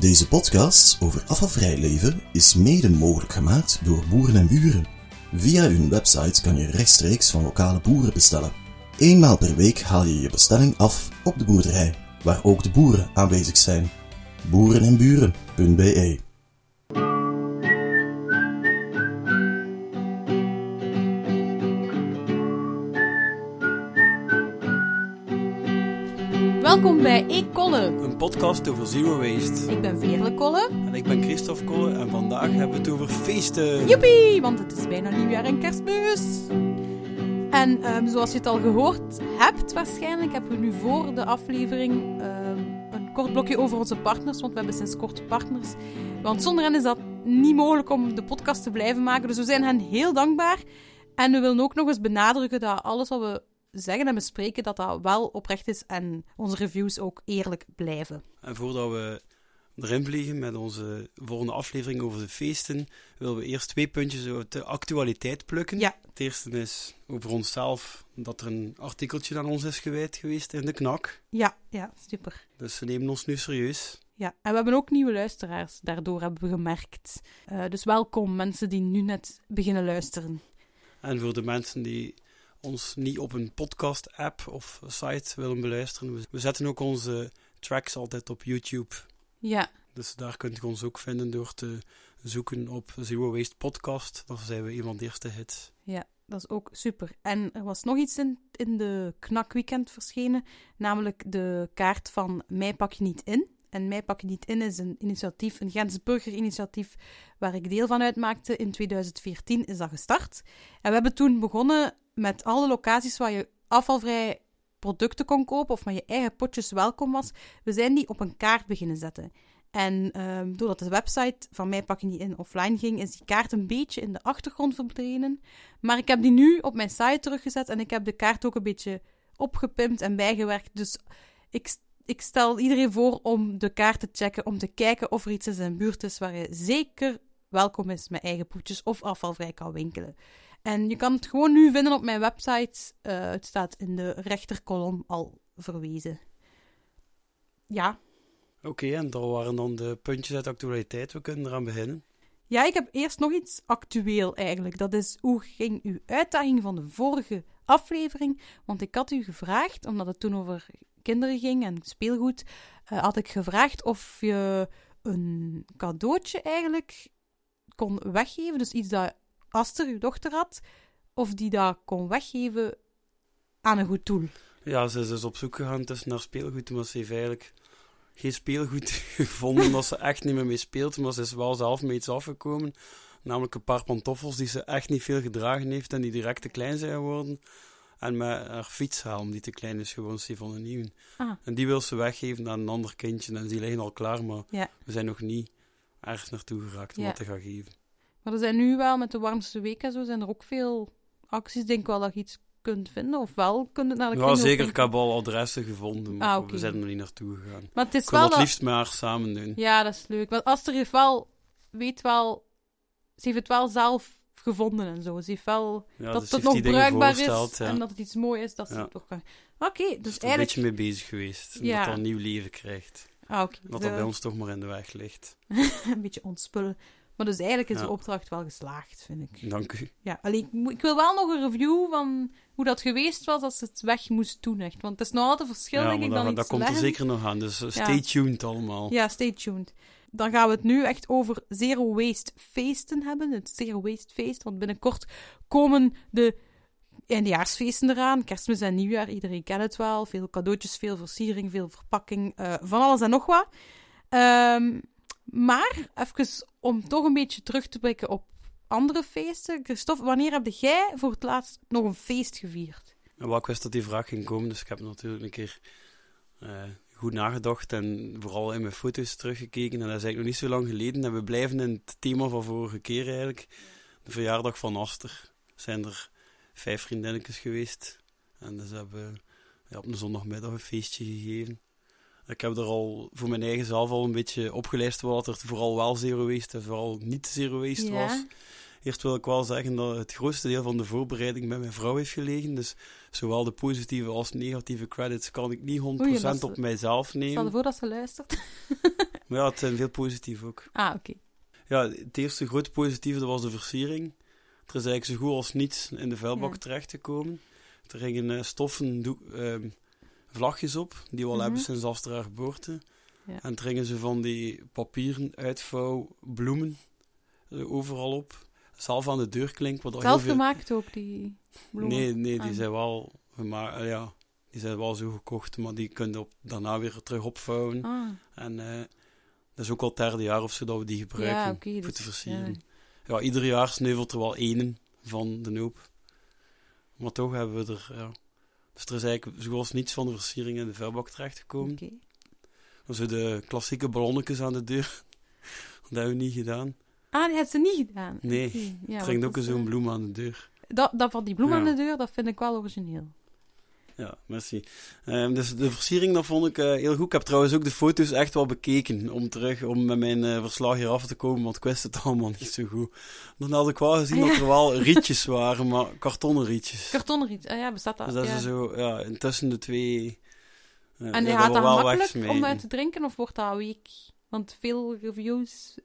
Deze podcast over afvalvrij leven is mede mogelijk gemaakt door boeren en buren. Via hun website kan je rechtstreeks van lokale boeren bestellen. Eenmaal per week haal je je bestelling af op de boerderij, waar ook de boeren aanwezig zijn. boerenenburen.be Welkom bij Ik Kolle. Een podcast over zero waste. Ik ben Veerle Kolle. En ik ben Christophe Kolle en vandaag hebben we het over feesten. Joepie, want het is bijna nieuwjaar en kerstmis. En ehm, zoals je het al gehoord hebt waarschijnlijk, hebben we nu voor de aflevering ehm, een kort blokje over onze partners, want we hebben sinds kort partners. Want zonder hen is dat niet mogelijk om de podcast te blijven maken, dus we zijn hen heel dankbaar. En we willen ook nog eens benadrukken dat alles wat we zeggen en bespreken, dat dat wel oprecht is en onze reviews ook eerlijk blijven. En voordat we erin vliegen met onze volgende aflevering over de feesten, willen we eerst twee puntjes uit de actualiteit plukken. Ja. Het eerste is over onszelf, dat er een artikeltje aan ons is gewijd geweest in de knak. Ja, ja, super. Dus ze nemen ons nu serieus. Ja, en we hebben ook nieuwe luisteraars, daardoor hebben we gemerkt. Eh, dus welkom, mensen die nu net beginnen luisteren. En voor de mensen die ons niet op een podcast-app of site willen beluisteren, we- zetten ook onze tracks altijd op YouTube. Ja, Dus daar kunt je ons ook vinden door te zoeken op Zero Waste Podcast. Dan zijn we een van de eerste hits. ja, dat is ook super. En er was nog iets in, in de knakweekend verschenen, namelijk de kaart van Mij pak je niet in. En Mij pak je niet in is een initiatief, een Gens burgerinitiatief, waar ik deel van uitmaakte. In 2014 is dat gestart. En we hebben toen begonnen met alle locaties waar je afvalvrij producten kon kopen of met je eigen potjes welkom was. We zijn die op een kaart beginnen zetten. En ehm, doordat de website van mij pak je niet in offline ging, is die kaart een beetje in de achtergrond verdwenen. Maar ik heb die nu op mijn site teruggezet en ik heb de kaart ook een beetje opgepimpt en bijgewerkt. Dus ik, ik stel iedereen voor om de kaart te checken, om te kijken of er iets in zijn buurt is waar je zeker welkom is met eigen poetjes of afvalvrij kan winkelen. En je kan het gewoon nu vinden op mijn website. Eh, het staat in de rechterkolom al verwezen. Ja, Oké, en dat waren dan de puntjes uit de actualiteit. We kunnen eraan beginnen. Ja, ik heb eerst nog iets actueel eigenlijk. Dat is hoe ging uw uitdaging van de vorige aflevering? Want ik had u gevraagd, omdat het toen over kinderen ging en speelgoed, eh, had ik gevraagd of je een cadeautje eigenlijk kon weggeven. Dus iets dat Aster, uw dochter, had, of die dat kon weggeven aan een goed doel. Ja, ze is dus op zoek gegaan tussen naar speelgoed, maar ze heeft eigenlijk geen speelgoed gevonden dat ze echt niet meer mee speelt. Maar ze is wel zelf mee iets afgekomen. Namelijk een paar pantoffels die ze echt niet veel gedragen heeft en die direct te klein zijn geworden. En met haar fietshelm die te klein is geworden, ze van een nieuwe. Ah. En die wil ze weggeven aan een ander kindje en die liggen al klaar, maar Ja. we zijn nog niet ergens naartoe geraakt om Ja. dat te gaan geven. Maar er zijn nu wel, met de warmste week en zo, zijn er ook veel acties. Ik denk wel dat je iets kunt vinden, of wel kunt het naar de Ja, zeker. Ik heb al adressen gevonden, maar Ah, we zijn er nog niet naartoe gegaan. Maar het is Ik wil wel het liefst met haar samen doen. Ja, dat is leuk. Want Aster heeft wel, weet wel, ze heeft het wel zelf gevonden en zo. Ze heeft wel Ja, dat dus het nog bruikbaar is ja. en dat het iets mooi is dat ze Ja. het toch kan. Oké, dus is er een beetje mee bezig geweest. Ja. Dat dat een nieuw leven krijgt. Ah, oké. Dat De- dat bij ons toch maar in de weg ligt. een beetje ontspullen. Maar dus eigenlijk is de opdracht wel geslaagd, vind ik. Dank u. Ja, alleen ik, wil wel nog een review van hoe dat geweest was als het weg moest doen, echt. Want het is nog altijd verschil, denk ik, dan dat, iets dat komt er zeker nog aan. Dus uh, stay tuned allemaal. Ja, stay tuned. Dan gaan we het nu echt over Zero Waste feesten hebben. Het Zero Waste feest, want binnenkort komen de eindejaarsfeesten eraan. Kerstmis en nieuwjaar, iedereen kent het wel. Veel cadeautjes, veel versiering, veel verpakking, eh, van alles en nog wat. Ehm, maar, even om toch een beetje terug te blikken op andere feesten. Christophe, wanneer heb jij voor het laatst nog een feest gevierd? Wel, ik wist dat die vraag ging komen, dus ik heb natuurlijk een keer eh, goed nagedacht en vooral in mijn foto's teruggekeken. En dat is eigenlijk nog niet zo lang geleden. En we blijven in het thema van vorige keer eigenlijk. De verjaardag van Aster. Zijn er vijf vriendinnetjes geweest. En dus hebben we op een zondagmiddag een feestje gegeven. Ik heb er al voor mijn eigen zelf al een beetje opgelijst wat er vooral wel zero waste en vooral niet zero waste Ja. was. Eerst wil ik wel zeggen dat het grootste deel van de voorbereiding bij mijn vrouw heeft gelegen. Dus zowel de positieve als negatieve credits kan ik niet 100% Oei, dat is- op mijzelf Stel nemen. ervoor dat ze luistert. Maar ja, het zijn veel positief ook. Ah, oké. Ja, het eerste grote positieve dat was de versiering. Er is eigenlijk zo goed als niets in de vuilbak Ja. terechtgekomen. Er gingen eh, stoffen ehm, vlagjes op, die we al Mhm. hebben sinds Astra haar geboorte. Ja. En gingen ze van die papieren uitvouw bloemen eh, overal op. Zelf aan de deurklink. Wat al heel Zelf veel... gemaakt ook, die bloemen. Nee, nee, die Ah. zijn wel gemaakt. eh, ja, die zijn wel zo gekocht, maar die kun je op, daarna weer terug opvouwen. Ah, En eh, dat is ook al het derde jaar of zo dat we die gebruiken ja, voor dus, te versieren. ja. Ja. ieder jaar sneuvelt er wel één van de hoop. Maar toch hebben we er, ja. Dus er is eigenlijk zoals niets van de versiering in de vuilbak terechtgekomen. Oké. Zo de klassieke ballonnetjes aan de deur. dat hebben we niet gedaan. Ah, die had ze niet gedaan. Nee, ja, er hangt ook zo'n bloem aan de deur. Dat, dat van die bloem Ja. aan de deur, dat vind ik wel origineel. Ja, merci. Ehm, dus de versiering, dat vond ik eh, heel goed. Ik heb trouwens ook de foto's echt wel bekeken om terug, om met mijn eh, verslag hier af te komen, want ik wist het allemaal niet zo goed. Dan had ik wel gezien Ah, dat er wel rietjes waren, maar kartonnen rietjes. Kartonriet, ah ja, bestaat dat? Dus dat ja. is zo, ja, intussen de twee... eh, En ja, gaat dat makkelijk om uit te drinken of wordt dat week? Want veel reviews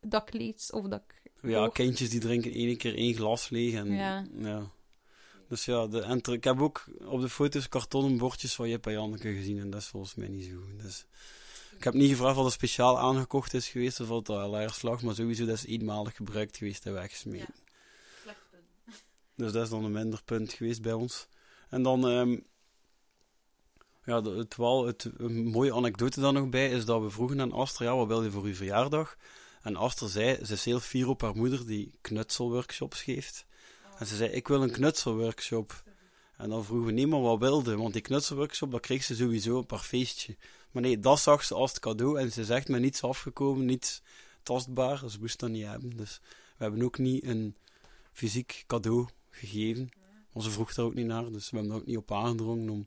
dat ik lees of dat ik Ja, hoor. kindjes die drinken één keer één glas leeg en... Ja. ja. Dus ja, de, en ik heb ook op de foto's kartonnen bordjes van Jip en Janneke gezien en dat is volgens mij niet zo goed. Dus ik heb niet gevraagd wat er speciaal aangekocht is geweest of wat al erg slag, maar sowieso dat is eenmalig gebruikt geweest en weggesmeten. Dus dat is dan een minder punt geweest bij ons. En dan, ehm, ja, de- het, wel, het, een mooie anekdote daar nog bij is dat we vroegen aan Aster, ja, wat wil je voor uw verjaardag? En Aster zei, ze is heel fier op haar moeder die knutselworkshops geeft. En ze zei, ik wil een knutselworkshop. En dan vroegen maar wat wilde? Want die knutselworkshop, dat kreeg ze sowieso op haar feestje. Maar nee, dat zag ze als het cadeau. En ze echt met niets afgekomen, niets tastbaar. Ze moest dat niet hebben. Dus we hebben ook niet een fysiek cadeau gegeven. Want ze vroeg daar ook niet naar, dus we hebben er ook niet op aangedrongen om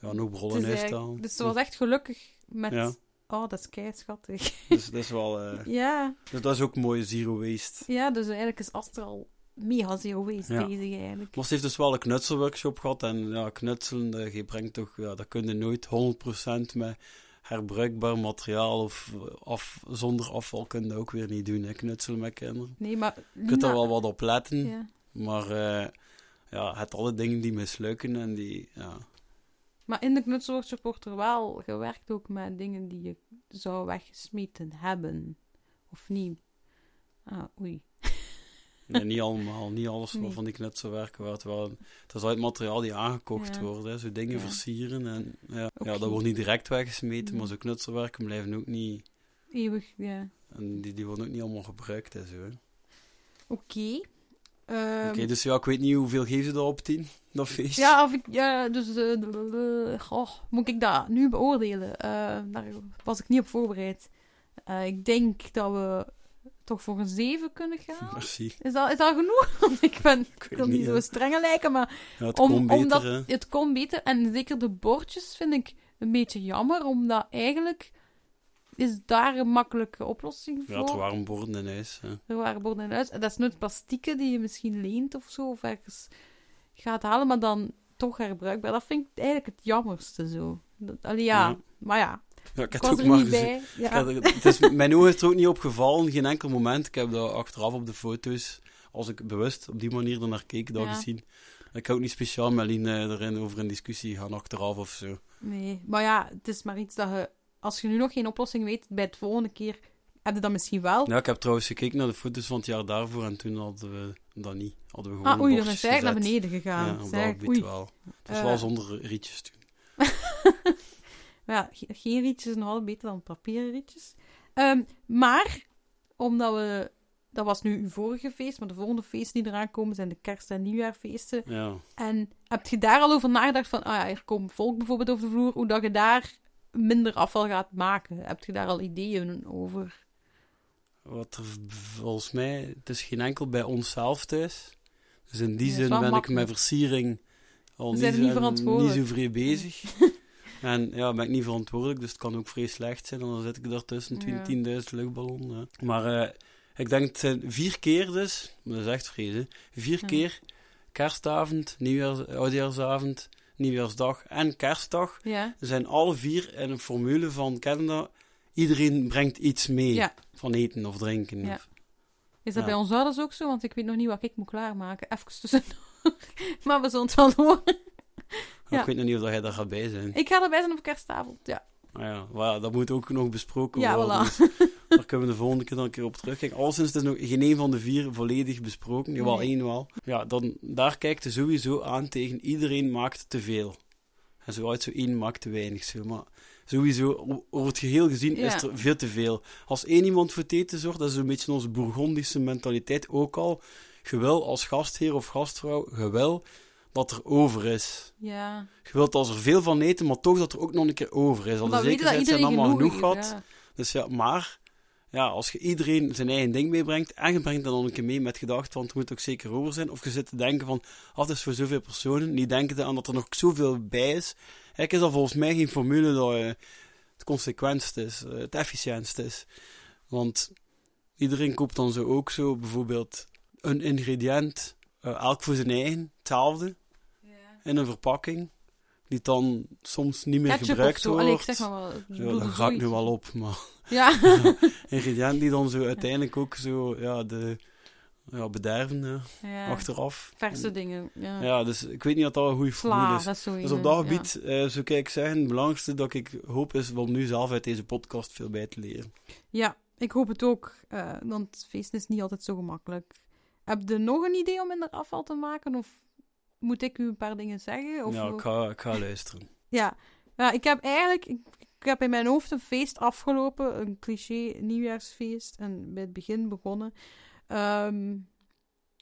ja, nog is huis te halen. Dus ze was echt gelukkig met... Ja. Oh, dat is kei schattig. Dus dat is wel... eh, ja, dus dat is ook mooi, zero waste. ja, dus eigenlijk is Aster al mega zero waste Ja. bezig eigenlijk. Maar ze heeft dus wel een knutselworkshop gehad. En ja, knutselen, eh, je brengt toch, ja, dat kun je nooit 100% met herbruikbaar materiaal of af, zonder afval kun je dat ook weer niet doen. Hè, knutselen met kinderen. Nee, maar... Je kunt er wel wat op letten, Ja. maar eh, ja, het alle dingen die mislukken en die, ja. Maar in de knutselworkshop wordt er wel gewerkt ook met dingen die je zou weggesmeten hebben. Of niet? Ah, oei. Nee, niet allemaal, niet alles Nee. van die knutselwerken. Waar het is uit materiaal die aangekocht Ja. wordt. Hè. Zo dingen Ja. versieren. En, ja, Oké. ja, dat wordt niet direct weggesmeten, Nee. maar zo knutselwerken blijven ook niet... Eeuwig, ja. En die, die worden ook niet allemaal gebruikt en zo. hè. Oké. Ehm, Oké, dus ja, ik weet niet hoeveel geven ze dat op 10, dat feestje. Ja, of ik, ja, dus, eh, goh, moet ik dat nu beoordelen? Eh, daar was ik niet op voorbereid. Eh, ik denk dat we toch voor een 7 kunnen gaan. Merci. Is dat, is dat genoeg? Want ik ben, ik wil niet zo streng lijken, maar Ja, het om, kon beter, omdat hè. het kon beter. En zeker de bordjes vind ik een beetje jammer, omdat eigenlijk is daar een makkelijke oplossing voor. Ja, er waren borden in huis. Hè. Er waren borden in huis. En dat is nooit plastieken die je misschien leent of zo, of ergens gaat halen, maar dan toch herbruikbaar. Dat vind ik eigenlijk het jammerste zo. Dat, allee, ja, Ja. maar ja, Ja, ik ik heb was het ook er maar niet bij. Ja. had het is, mijn ogen is er ook niet opgevallen, geen enkel moment. Ik heb dat achteraf op de foto's, als ik bewust op die manier ernaar keek, dat Ja. gezien. Ik ook niet speciaal met Lien eh, erin over een discussie gaan achteraf of zo. Nee, maar ja, het is maar iets dat je, als je nu nog geen oplossing weet, bij het volgende keer heb je dat misschien wel. Ja, ik heb trouwens gekeken naar de foto's van het jaar daarvoor en toen hadden we dat niet. Hadden we gewoon ah, oei, dan is eigenlijk naar beneden gegaan. Ja, op Zeg, dat wel. Het was Eh. wel zonder rietjes toen. Maar ja, ge- geen rietjes is nog altijd beter dan papieren rietjes. Ehm, maar, omdat we... Dat was nu uw vorige feest, maar de volgende feesten die eraan komen zijn de kerst- en nieuwjaarfeesten. Ja. En heb je daar al over nagedacht van, ah ja, er komt volk bijvoorbeeld over de vloer, hoe dat je daar minder afval gaat maken? Heb je daar al ideeën over? Wat er volgens mij, het is geen enkel bij onszelf thuis. Dus in die Ja, zin ben ik met versiering al niet, niet zo vrij bezig. en ja, ben ik niet verantwoordelijk, dus het kan ook vrij slecht zijn. En dan zit ik daartussen, Ja. 10.000 luchtballonnen. ja. Maar eh, Ik denk het zijn vier keer dus, dat is echt vrezen. Vier Ja. keer kerstavond, nieuwjaars, oudjaarsavond, nieuwjaarsdag en kerstdag. Ja. Zijn alle vier in een formule van Canada. Iedereen brengt iets mee Ja. van eten of drinken. Ja. Of- Is dat Ja. bij ons ouders ook zo? Want ik weet nog niet wat ik moet klaarmaken. Even tussendoor. maar we zullen het wel horen. Ja. Ik weet nog niet of jij daar gaat bij zijn. Ik ga erbij zijn op kerstavond, ja. Maar ja, dat moet ook nog besproken Ja, worden. voilà. Dus daar kunnen we de volgende keer dan een keer op terugkijken. Alleszins is nog geen een van de vier volledig besproken. Jawel, Nee. één wel. Ja, dan, daar kijkt je sowieso aan tegen iedereen maakt te veel. En zo uit zo één maakt te weinig. Zo. Maar sowieso, over het geheel gezien, Ja. is er veel te veel. Als één iemand voor het eten zorgt, dat is een beetje onze Bourgondische mentaliteit ook al. Je wil als gastheer of gastvrouw, je wil dat er over is. Ja. Je wilt als er veel van eten, maar toch dat er ook nog een keer over is. Al de zekerheid zijn allemaal genoeg gehad. ja. Dus ja, maar ja, als je iedereen zijn eigen ding meebrengt en je brengt dan nog een keer mee met gedacht van het moet ook zeker over zijn, of je zit te denken van ah, het is voor zoveel personen, niet denken aan dat er nog zoveel bij is. Eigenlijk is dat volgens mij geen formule dat eh, het consequentst is, eh, het efficiëntst is. Want iedereen koopt dan zo ook zo bijvoorbeeld een ingrediënt, eh, elk voor zijn eigen, hetzelfde, in een verpakking, die dan soms niet meer Ketchup gebruikt wordt. Allee, ik zeg maar wel. Ja, dat gaat nu wel op, maar Ja. ingrediënten die dan zo uiteindelijk ook zo ja, de ja, bederven ja. achteraf. Verse dingen. Ja. Ja, dus ik weet niet of dat een goede Sla, is. dat is Dus op dat ja. gebied eh, zou ik zeggen, het belangrijkste dat ik hoop is om nu zelf uit deze podcast veel bij te leren. Ja, ik hoop het ook. eh, want feesten is niet altijd zo gemakkelijk. Heb je nog een idee om minder afval te maken? Of moet ik u een paar dingen zeggen? Of ja, ik ga, ik ga luisteren. Ja. ja, ik heb eigenlijk... Ik, ik heb in mijn hoofd een feest afgelopen. Een cliché nieuwjaarsfeest. En bij het begin begonnen. Ehm,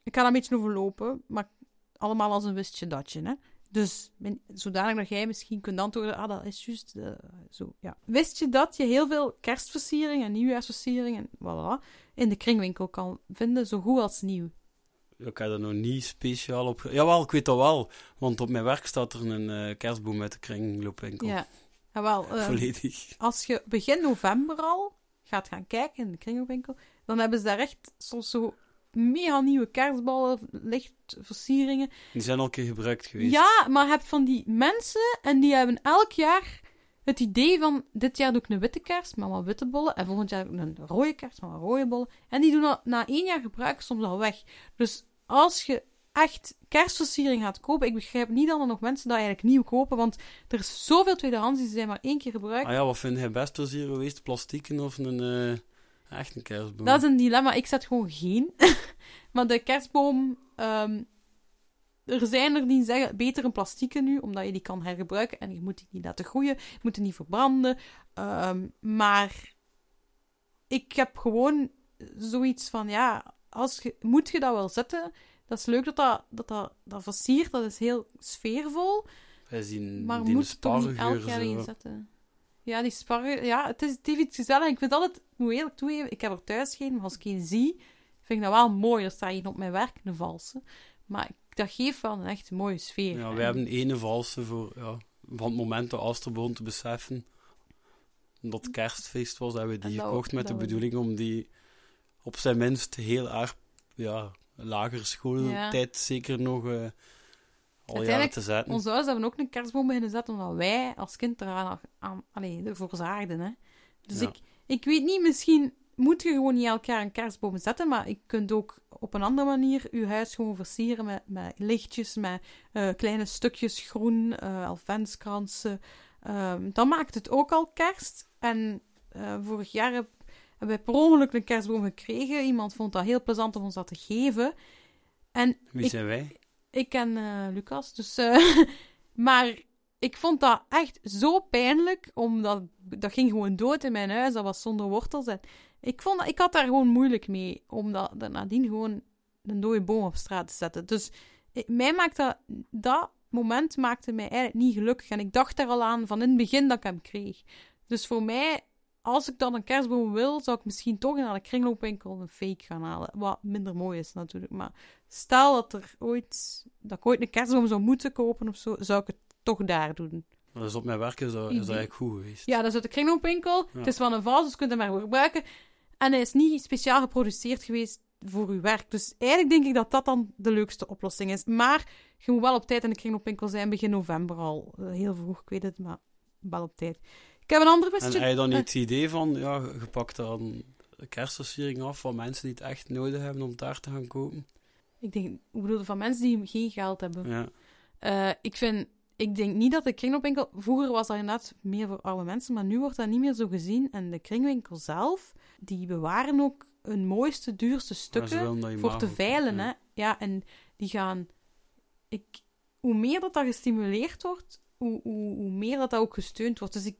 ik ga daar een beetje overlopen. Maar allemaal als een wistje datje, hè. Dus ben- zodanig dat jij misschien kunt antwoorden... Ah, dat is juist eh, zo, ja. Wist je dat je heel veel kerstversieringen en nieuwjaarsversieringen... Voilà, in de kringwinkel kan vinden, zo goed als nieuw? Ik heb er nog niet speciaal op... Jawel, ik weet dat wel. Want op mijn werk staat er een eh, kerstboom uit de kringloopwinkel. Ja. Jawel, eh, Volledig. als je begin november al gaat gaan kijken in de kringloopwinkel, dan hebben ze daar echt soms zo mega nieuwe kerstballen, lichtversieringen. Die zijn al een keer gebruikt geweest. Ja, maar je hebt van die mensen en die hebben elk jaar het idee van dit jaar doe ik een witte kerst met wat witte bollen en volgend jaar een rode kerst met wat rode bollen. En die doen na één jaar gebruik soms al weg. Dus als je echt kerstversiering gaat kopen, ik begrijp niet dat er nog mensen dat eigenlijk nieuw kopen, want er is zoveel tweedehands die zijn maar één keer gebruikt. Ah ja, wat vind jij best plezier geweest? Plastieken of een... eh, echt een kerstboom? Dat is een dilemma. Ik zet gewoon geen. maar de kerstboom... ehm, er zijn er die zeggen, beter een plastieke nu, omdat je die kan hergebruiken. En je moet die niet laten groeien. Je moet die niet verbranden. Ehm, maar ik heb gewoon zoiets van, ja, als je, moet je dat wel zetten? Dat is leuk dat dat, dat, dat, dat versiert. Dat is heel sfeervol. Wij zien Maar die moet toch niet elk jaar inzetten? Ja, die sparren... Ja, het, is, het heeft iets gezellig. Ik vind altijd... Ik moet eerlijk toegeven, ik heb er thuis geen, maar als ik een zie, vind ik dat wel mooi. Er staat hier op mijn werk een valse. Maar ik- dat geeft wel een echt mooie sfeer. Ja, wij hebben ene valse voor... Ja, van het moment dat Aster begon te beseffen dat het kerstfeest was, hebben we die dat- gekocht met de we- bedoeling om die op zijn minst heel erg... Ja, lagere schooltijd zeker nog eh al jaren te zetten. Onze ouders hebben ook een kerstboom beginnen zetten, omdat wij als kind eraan aan, allee, ervoor zaagden. Hè. Dus Ja. ik, ik weet niet, misschien moet je gewoon niet elk jaar een kerstboom zetten, maar je kunt ook op een andere manier je huis gewoon versieren met, met lichtjes, met eh, kleine stukjes groen, eh adventskransen. Ehm, dan maakt het ook al kerst. En eh, vorig jaar heb, hebben wij per ongeluk een kerstboom gekregen. Iemand vond dat heel plezant om ons dat te geven. En Wie ik- zijn wij? ik ken Lucas, dus... maar ik vond dat echt zo pijnlijk, omdat dat ging gewoon dood in mijn huis. Dat was zonder wortels. En ik, vond ik had daar gewoon moeilijk mee, om dat, dat nadien gewoon een dode boom op straat te zetten. Dus eh, mij maakt dat, dat moment maakte mij eigenlijk niet gelukkig. En ik dacht daar al aan van in het begin dat ik hem kreeg. Dus voor mij, als ik dan een kerstboom wil, zou ik misschien toch naar de kringloopwinkel een fake gaan halen. Wat minder mooi is natuurlijk, maar stel dat er ooit, dat ik ooit een kerstboom zou moeten kopen of zo, zou ik het toch daar doen. Dus op mijn werk is dat, is dat eigenlijk goed geweest. Ja, dat is uit de kringloopwinkel. Ja. Het is wel een vals, dus je kunt hem maar gebruiken. En hij is niet speciaal geproduceerd geweest voor uw werk. Dus eigenlijk denk ik dat dat dan de leukste oplossing is. Maar je moet wel op tijd in de kringloopwinkel zijn, begin november al. Eh, heel vroeg, ik weet het, maar wel op tijd. Ik heb een ander En questje. heb je dan Eh, niet het idee van, ja, je pakt dan kerstversiering af van mensen die het echt nodig hebben om taart te gaan kopen? Ik denk, hoe bedoel van mensen die geen geld hebben. Ja. Eh, ik vind, ik denk niet dat de kringloopwinkel... Vroeger was dat inderdaad meer voor oude mensen, maar nu wordt dat niet meer zo gezien. En de kringwinkel zelf, die bewaren ook hun mooiste, duurste stukken voor te veilen, ja. hè. Ja, en die gaan... Ik, hoe meer dat dat gestimuleerd wordt, hoe, hoe, hoe meer dat dat ook gesteund wordt. Dus ik,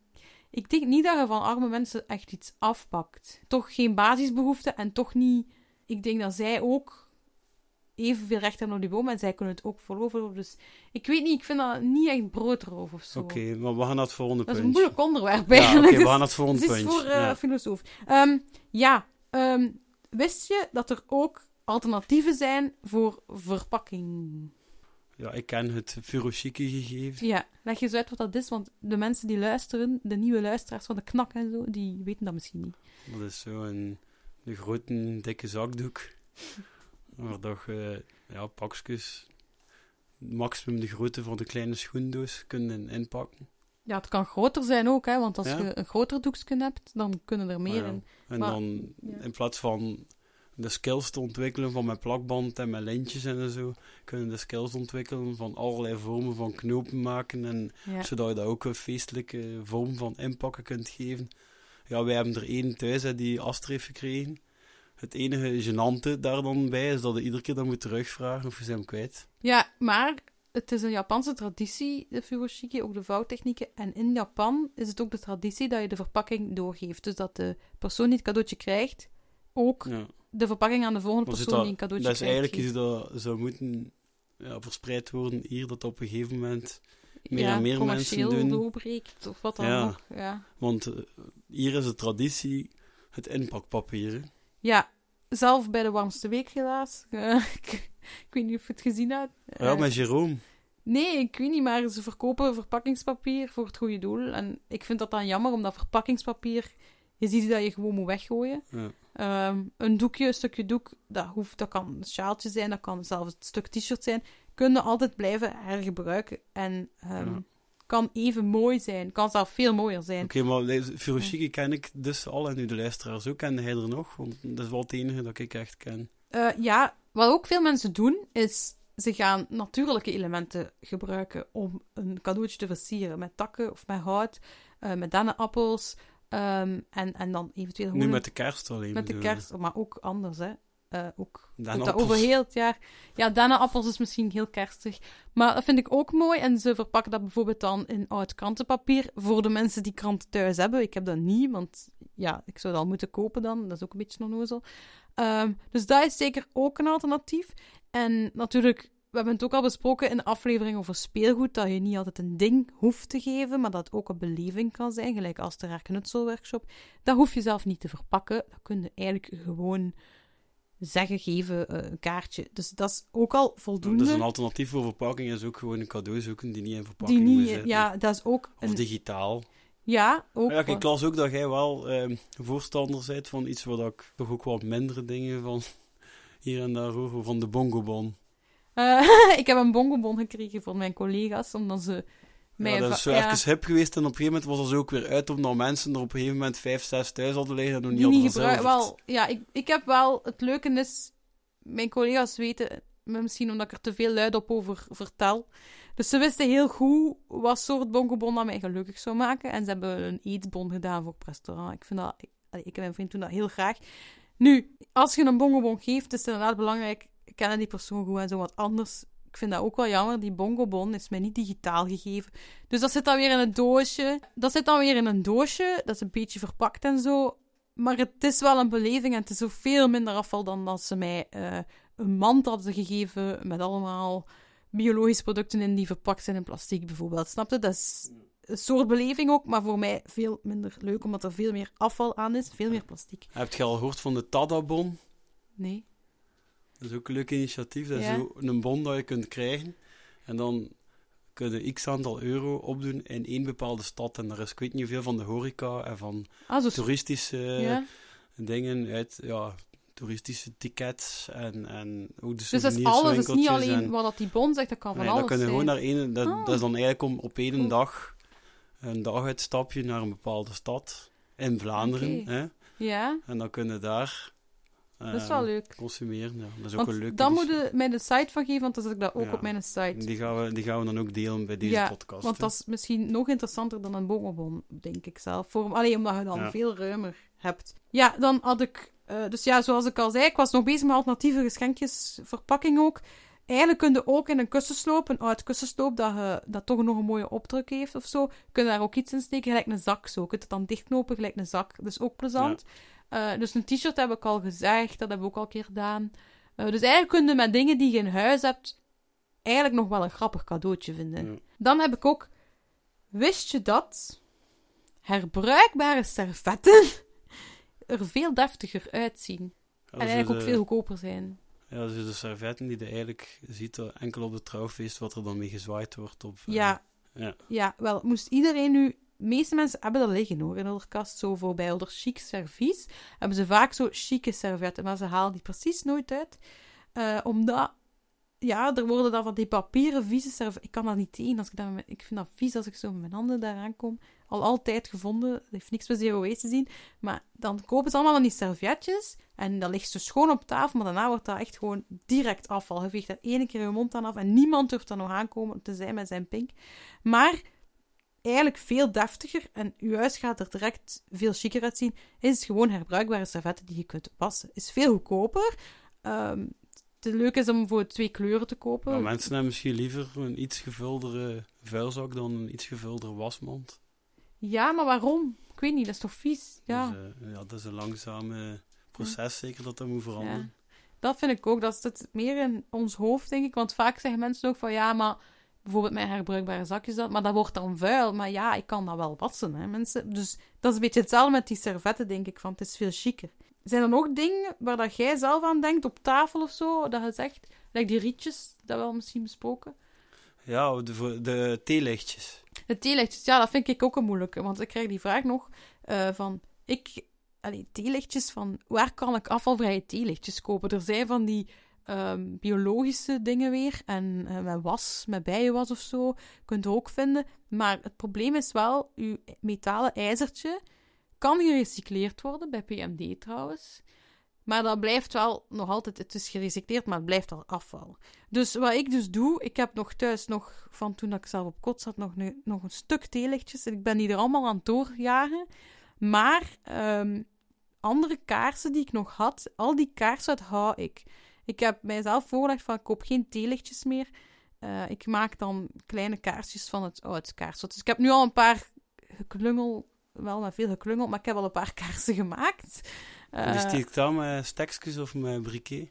ik denk niet dat je van arme mensen echt iets afpakt. Toch geen basisbehoeften en toch niet... Ik denk dat zij ook evenveel recht hebben op die boom en zij kunnen het ook veroveren. Dus ik weet niet, ik vind dat niet echt broodroof of zo. Oké, maar we gaan naar het volgende Dat is punt. een moeilijk onderwerp Ja, oké, eigenlijk. we gaan naar het volgende het is voor eh, ja. filosoof. Ehm, ja, ehm, wist je dat er ook alternatieven zijn voor verpakking? ja, ik ken het furoshiki gegeven. Ja, leg je eens uit wat dat is, want de mensen die luisteren, de nieuwe luisteraars van de knak en zo, die weten dat misschien niet. Dat is zo een, een grote, dikke zakdoek. Waar je ja, pakjes, maximum de grootte van de kleine schoendoos kunnen inpakken. Ja, het kan groter zijn ook, hè, want als Ja. je een groter doekje hebt, dan kunnen er meer ja, in. En Maar- dan ja. in plaats van de skills te ontwikkelen van mijn plakband en mijn lintjes en zo, kunnen de skills ontwikkelen van allerlei vormen van knopen maken en zodat je dat ook een feestelijke vorm van inpakken kunt geven. Ja, wij hebben er één thuis hè, die Astrid heeft gekregen. Het enige gênante daar dan bij is dat je iedere keer dan moet terugvragen of je ze hem kwijt. Ja, maar het is een Japanse traditie, de furoshiki, ook de vouwtechnieken. En in Japan is het ook de traditie dat je de verpakking doorgeeft. Dus dat de persoon die het cadeautje krijgt, ook Ja. de verpakking aan de volgende persoon dat, die een cadeautje dat is krijgt. eigenlijk iets dat zou moeten ja, verspreid worden hier, dat op een gegeven moment meer ja, en meer mensen doen. doorbreekt, of wat dan nog. Ja. Want eh, hier is de traditie het inpakpapier. Ja, zelf bij de warmste week helaas. Ik, weet niet of je het gezien hebt. Ja, Eh, met Jerome. Nee, ik weet niet, maar ze verkopen verpakkingspapier voor het goede doel. En ik vind dat dan jammer, omdat verpakkingspapier, je ziet dat je gewoon moet weggooien. Ja. Ehm, een doekje, een stukje doek, dat, hoeft, dat kan een sjaaltje zijn, dat kan zelfs een stuk t-shirt zijn. Kunnen altijd blijven hergebruiken. En ehm, Ja. Kan even mooi zijn, kan zelfs veel mooier zijn. Oké, maar deze Furoshiki ken ik dus al en nu de luisteraars ook. Kende hij er nog? Want dat is wel het enige dat ik echt ken. Eh, ja, wat ook veel mensen doen, is ze gaan natuurlijke elementen gebruiken om een cadeautje te versieren. Met takken of met hout, eh, met dennenappels. ehm, en, en dan eventueel Nu met de kerst alleen. met de kerst, maar ook anders, hè. Eh, ook dat over heel het jaar. Ja, dennenappels is misschien heel kerstig. Maar dat vind ik ook mooi. En ze verpakken dat bijvoorbeeld dan in oud krantenpapier. Voor de mensen die kranten thuis hebben. Ik heb dat niet, want ja, ik zou dat al moeten kopen dan. Dat is ook een beetje onnozel. Ehm dus dat is zeker ook een alternatief. En natuurlijk, we hebben het ook al besproken in de aflevering over speelgoed. Dat je niet altijd een ding hoeft te geven, maar dat ook een beleving kan zijn. Gelijk als de knutselworkshop. Dat hoef je zelf niet te verpakken. Dat kun je eigenlijk gewoon zeggen, geven, eh, een kaartje. Dus dat is ook al voldoende. Dus een alternatief voor verpakking is ook gewoon een cadeau zoeken die niet in die verpakking moet niet, zitten. ja, dat is ook Of een, digitaal. ja, ook. Ja, ik las ook dat jij wel ehm, voorstander bent van iets waar dat ik toch ook wat mindere dingen van hier en daar hoor, van de bongobon. Eh, ik heb een bongobon gekregen van mijn collega's, omdat ze. Ja, dat is zo ja, even hip geweest en op een gegeven moment was er zo ook weer uit omdat mensen er op een gegeven moment vijf, zes thuis hadden liggen en nog niet hadden niet verzilverd. Wel, ja, ik, ik heb wel... Het leuke is, mijn collega's weten, misschien omdat ik er te veel luid op over vertel, dus ze wisten heel goed wat soort bongobon dat mij gelukkig zou maken. En ze hebben een eetbon gedaan voor het restaurant. Ik vind dat... Ik, ik en mijn vriend doen dat heel graag. Nu, als je een bongobon geeft, is het inderdaad belangrijk, kennen die persoon goed en zo wat anders. Ik vind dat ook wel jammer. Die bongobon is mij niet digitaal gegeven. Dus dat zit dan weer in een doosje. Dat zit dan weer in een doosje. Dat is een beetje verpakt en zo. Maar het is wel een beleving en het is ook veel minder afval dan als ze mij eh, een mand hadden gegeven met allemaal biologische producten in die verpakt zijn in plastic bijvoorbeeld. Snap je? Dat is een soort beleving ook, maar voor mij veel minder leuk, omdat er veel meer afval aan is, veel meer plastic. Heb je al gehoord van de Tadabon? Nee. Dat is ook een leuk initiatief. Dat is Ja. een bon dat je kunt krijgen. En dan kun je x aantal euro opdoen in één bepaalde stad. En daar is ik weet niet hoeveel van de horeca en van Ah, toeristische ja. dingen uit ja, toeristische tickets en, en ook de Dus dat is alles, is niet alleen en, wat dat die bon zegt, dat kan van nee, alles dat kunnen zijn. gewoon naar één, dat, Ah. dat is dan eigenlijk om op één Cool. dag een daguitstapje naar een bepaalde stad in Vlaanderen. Hè? Ja, En dan kunnen daar dat is wel leuk. consumeren. Ja, dat is ook een leuke dan moet je mij de site van geven, want dan zet ik dat ook Ja. op mijn site. Die gaan, we, die gaan we dan ook delen bij deze Ja, podcast. Want hè. dat is misschien nog interessanter dan een bomenbon, denk ik zelf. Voor, alleen omdat je dan Ja. veel ruimer hebt. Ja, dan had ik... eh, dus ja, zoals ik al zei, ik was nog bezig met alternatieve geschenkjesverpakking ook. Eigenlijk kun je ook in een kussensloop, een oud kussensloop, dat, je, dat toch nog een mooie opdruk heeft of zo, kun je daar ook iets in steken, gelijk een zak zo. Je kunt het dan dichtknopen, gelijk een zak. Dat is ook plezant. Eh, dus een t-shirt heb ik al gezegd, dat hebben we ook al een keer gedaan. Eh, dus eigenlijk kun je met dingen die je in huis hebt, eigenlijk nog wel een grappig cadeautje vinden. Ja. Dan heb ik ook... Wist je dat herbruikbare servetten er veel deftiger uitzien? Ja, en dus eigenlijk ook de- veel goedkoper zijn. Ja, dus de servetten die je eigenlijk ziet, eh, enkel op de trouwfeest, wat er dan mee gezwaaid wordt. Op, Ja, ja. ja, wel, moest iedereen nu... Meeste mensen hebben dat liggen hoor, in hun kast. Zo voor bij chic servies hebben ze vaak zo chique servetten, maar ze halen die precies nooit uit. Eh, omdat, ja, er worden dan van die papieren vieze servetten. Ik kan dat niet tegen. Als ik, dat ik vind dat vies als ik zo met mijn handen daaraan kom. Al altijd gevonden. Dat heeft niks met zero waste te zien. Maar dan kopen ze allemaal van die servetjes. En dat ligt zo schoon op tafel. Maar daarna wordt dat echt gewoon direct afval. Je veegt daar één keer je mond aan af. En niemand durft er nog aankomen. Te zijn met zijn pink. Maar eigenlijk veel deftiger. En uw huis gaat er direct veel chiquer uitzien. Is het gewoon herbruikbare servetten die je kunt wassen. Is veel goedkoper. Ehm het leuke is om voor twee kleuren te kopen. Maar mensen hebben misschien liever een iets gevuldere vuilzak dan een iets gevuldere wasmand. Ja, maar waarom? Ik weet niet, dat is toch vies? Ja, Dus, eh, ja, dat is een langzame proces, zeker dat dat moet veranderen. dat vind ik ook. Dat zit meer in ons hoofd, denk ik. Want vaak zeggen mensen ook van, ja, maar bijvoorbeeld mijn herbruikbare zakjes, dat, maar dat wordt dan vuil. Maar ja, ik kan dat wel wassen, hè, mensen. Dus dat is een beetje hetzelfde met die servetten, denk ik, van het is veel chiquer. Zijn er nog dingen waar dat jij zelf aan denkt, op tafel of zo, dat je zegt, like die rietjes, dat wel misschien besproken? Ja, de, de theelichtjes. De theelichtjes, ja, dat vind ik ook een moeilijke. Want ik krijg die vraag nog eh, van... Ik, allee, theelichtjes van... Waar kan ik afvalvrije theelichtjes kopen? Er zijn van die ehm, biologische dingen weer. En eh, met was, met bijenwas of zo. Kunt je ook vinden. Maar het probleem is wel... Uw metalen ijzertje kan gerecycleerd worden. Bij PMD trouwens. Maar dat blijft wel nog altijd... Het is gerecycleerd, maar het blijft al afval. Dus wat ik dus doe, ik heb nog thuis nog van toen ik zelf op kot zat nog, een- nog een stuk theelichtjes. En ik ben die er allemaal aan het doorjagen. Maar ehm, andere kaarsen die ik nog had, al die kaarsen hou ik. Ik heb mijzelf voorgelegd van ik koop geen theelichtjes meer. Eh, ik maak dan kleine kaarsjes van het oud. Dus ik heb nu al een paar geklungel, wel met veel geklungel, maar ik heb al een paar kaarsen gemaakt. En die Eh, steekt dan met stekjes of met briquet.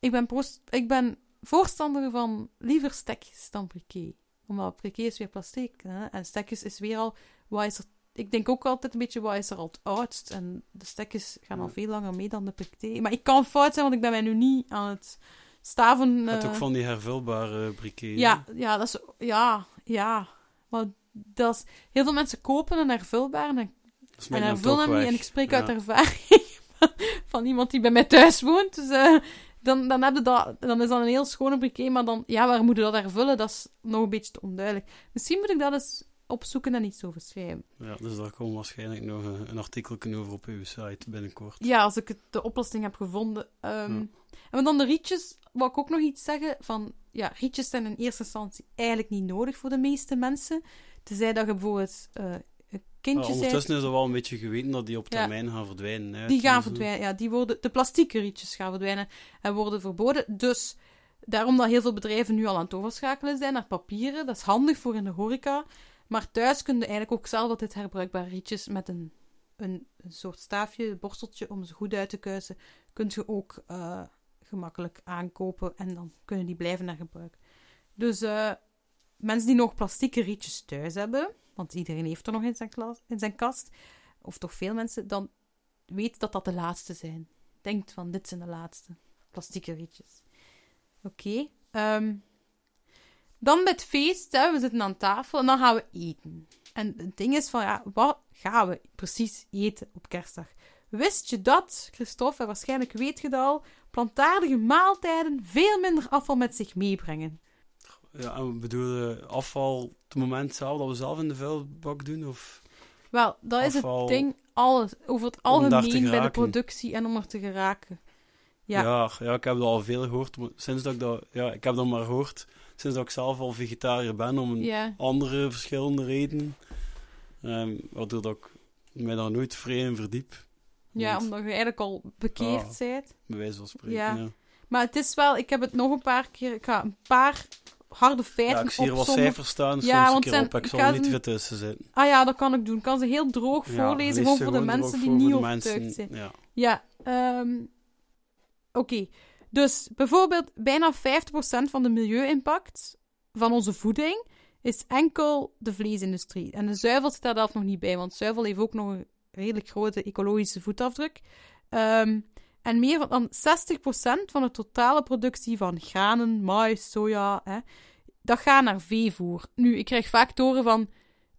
ik ben, prost- ik ben voorstander van liever stekjes dan briquet. Omdat briquet is weer plastic. Hè? En stekjes is weer al... Wat is er, ik denk ook altijd een beetje, wat is er al het oudst? En de stekjes gaan al veel langer mee dan de briquet. Maar ik kan fout zijn, want ik ben mij nu niet aan het staven... Je hebt eh, ook van die hervulbare briquet. ja, ja, dat is... Ja, ja. Maar dat is... Heel veel mensen kopen een hervulbaar en, en hervullen hem niet. En ik spreek Ja. uit ervaring van, van iemand die bij mij thuis woont. Dus eh, dan, dan, heb je dat, dan is dat een heel schone briquet, maar dan... Ja, waar moet je dat hervullen? Dat is nog een beetje te onduidelijk. Misschien moet ik dat eens opzoeken en iets over schrijven. Ja, dus daar komt waarschijnlijk nog een, een artikel over op uw site binnenkort. Ja, als ik het, de oplossing heb gevonden. Ehm, En dan de rietjes, wou ik ook nog iets zeggen. Van, ja, rietjes zijn in eerste instantie eigenlijk niet nodig voor de meeste mensen. Tenzij dat je bijvoorbeeld eh, een Maar kindje bent. ondertussen is er wel een beetje geweten dat die op Ja. termijn gaan verdwijnen. Hè, Die gaan verdwijnen. Ja, die worden, de plastieke rietjes gaan verdwijnen en worden verboden. Dus daarom dat heel veel bedrijven nu al aan het overschakelen zijn naar papieren. Dat is handig voor in de horeca. Maar thuis kun je eigenlijk ook zelf altijd herbruikbare rietjes met een, een, een soort staafje, een borsteltje om ze goed uit te kuisen. Kun je ook eh, gemakkelijk aankopen en dan kunnen die blijven naar gebruik. Dus eh, mensen die nog plastieke rietjes thuis hebben, want iedereen heeft er nog in zijn, klas, in zijn kast, of toch veel mensen, dan weet dat dat de laatste zijn. Denkt van, dit zijn de laatste. Plastieke rietjes. Oké. ehm, dan met feest, hè, we zitten aan tafel en dan gaan we eten. En het ding is van, ja, wat gaan we precies eten op kerstdag? Wist je dat, Christophe, en waarschijnlijk weet je dat al, plantaardige maaltijden veel minder afval met zich meebrengen? Ja, en we bedoelen afval op het moment zelf dat we zelf in de vuilbak doen? Of Wel, dat is Afval het ding, alles, over het algemeen bij de productie en om er te geraken. Ja. Ja. Ja, ik heb dat al veel gehoord. Sinds dat ik dat... Ja, ik heb dat maar gehoord sinds dat ik zelf al vegetariër ben, om een Ja. andere verschillende redenen. Ehm, waardoor dat ik mij daar nooit vrij in verdiep. Ja, Want- omdat je eigenlijk al bekeerd Ah. bent. Bij wijze van spreken, Ja. ja. Maar het is wel, ik heb het nog een paar keer, ik ga een paar harde feiten Ja, ik zie hier wat cijfers staan, Ja, soms een want keer zijn- op. Ik zal er niet een- veel tussen zitten. Ah ja, dat kan ik doen. Ik kan ze heel droog Ja, voorlezen, gewoon voor de mensen die niet mensen. zijn. Ja. Ja, ehm, oké. Dus bijvoorbeeld bijna 50% van de milieu-impact van onze voeding is enkel de vleesindustrie. En de zuivel zit daar nog niet bij, want zuivel heeft ook nog een redelijk grote ecologische voetafdruk. Ehm, en meer dan 60% van de totale productie van granen, mais, soja, hè, dat gaat naar veevoer. Nu, ik krijg vaak te horen van...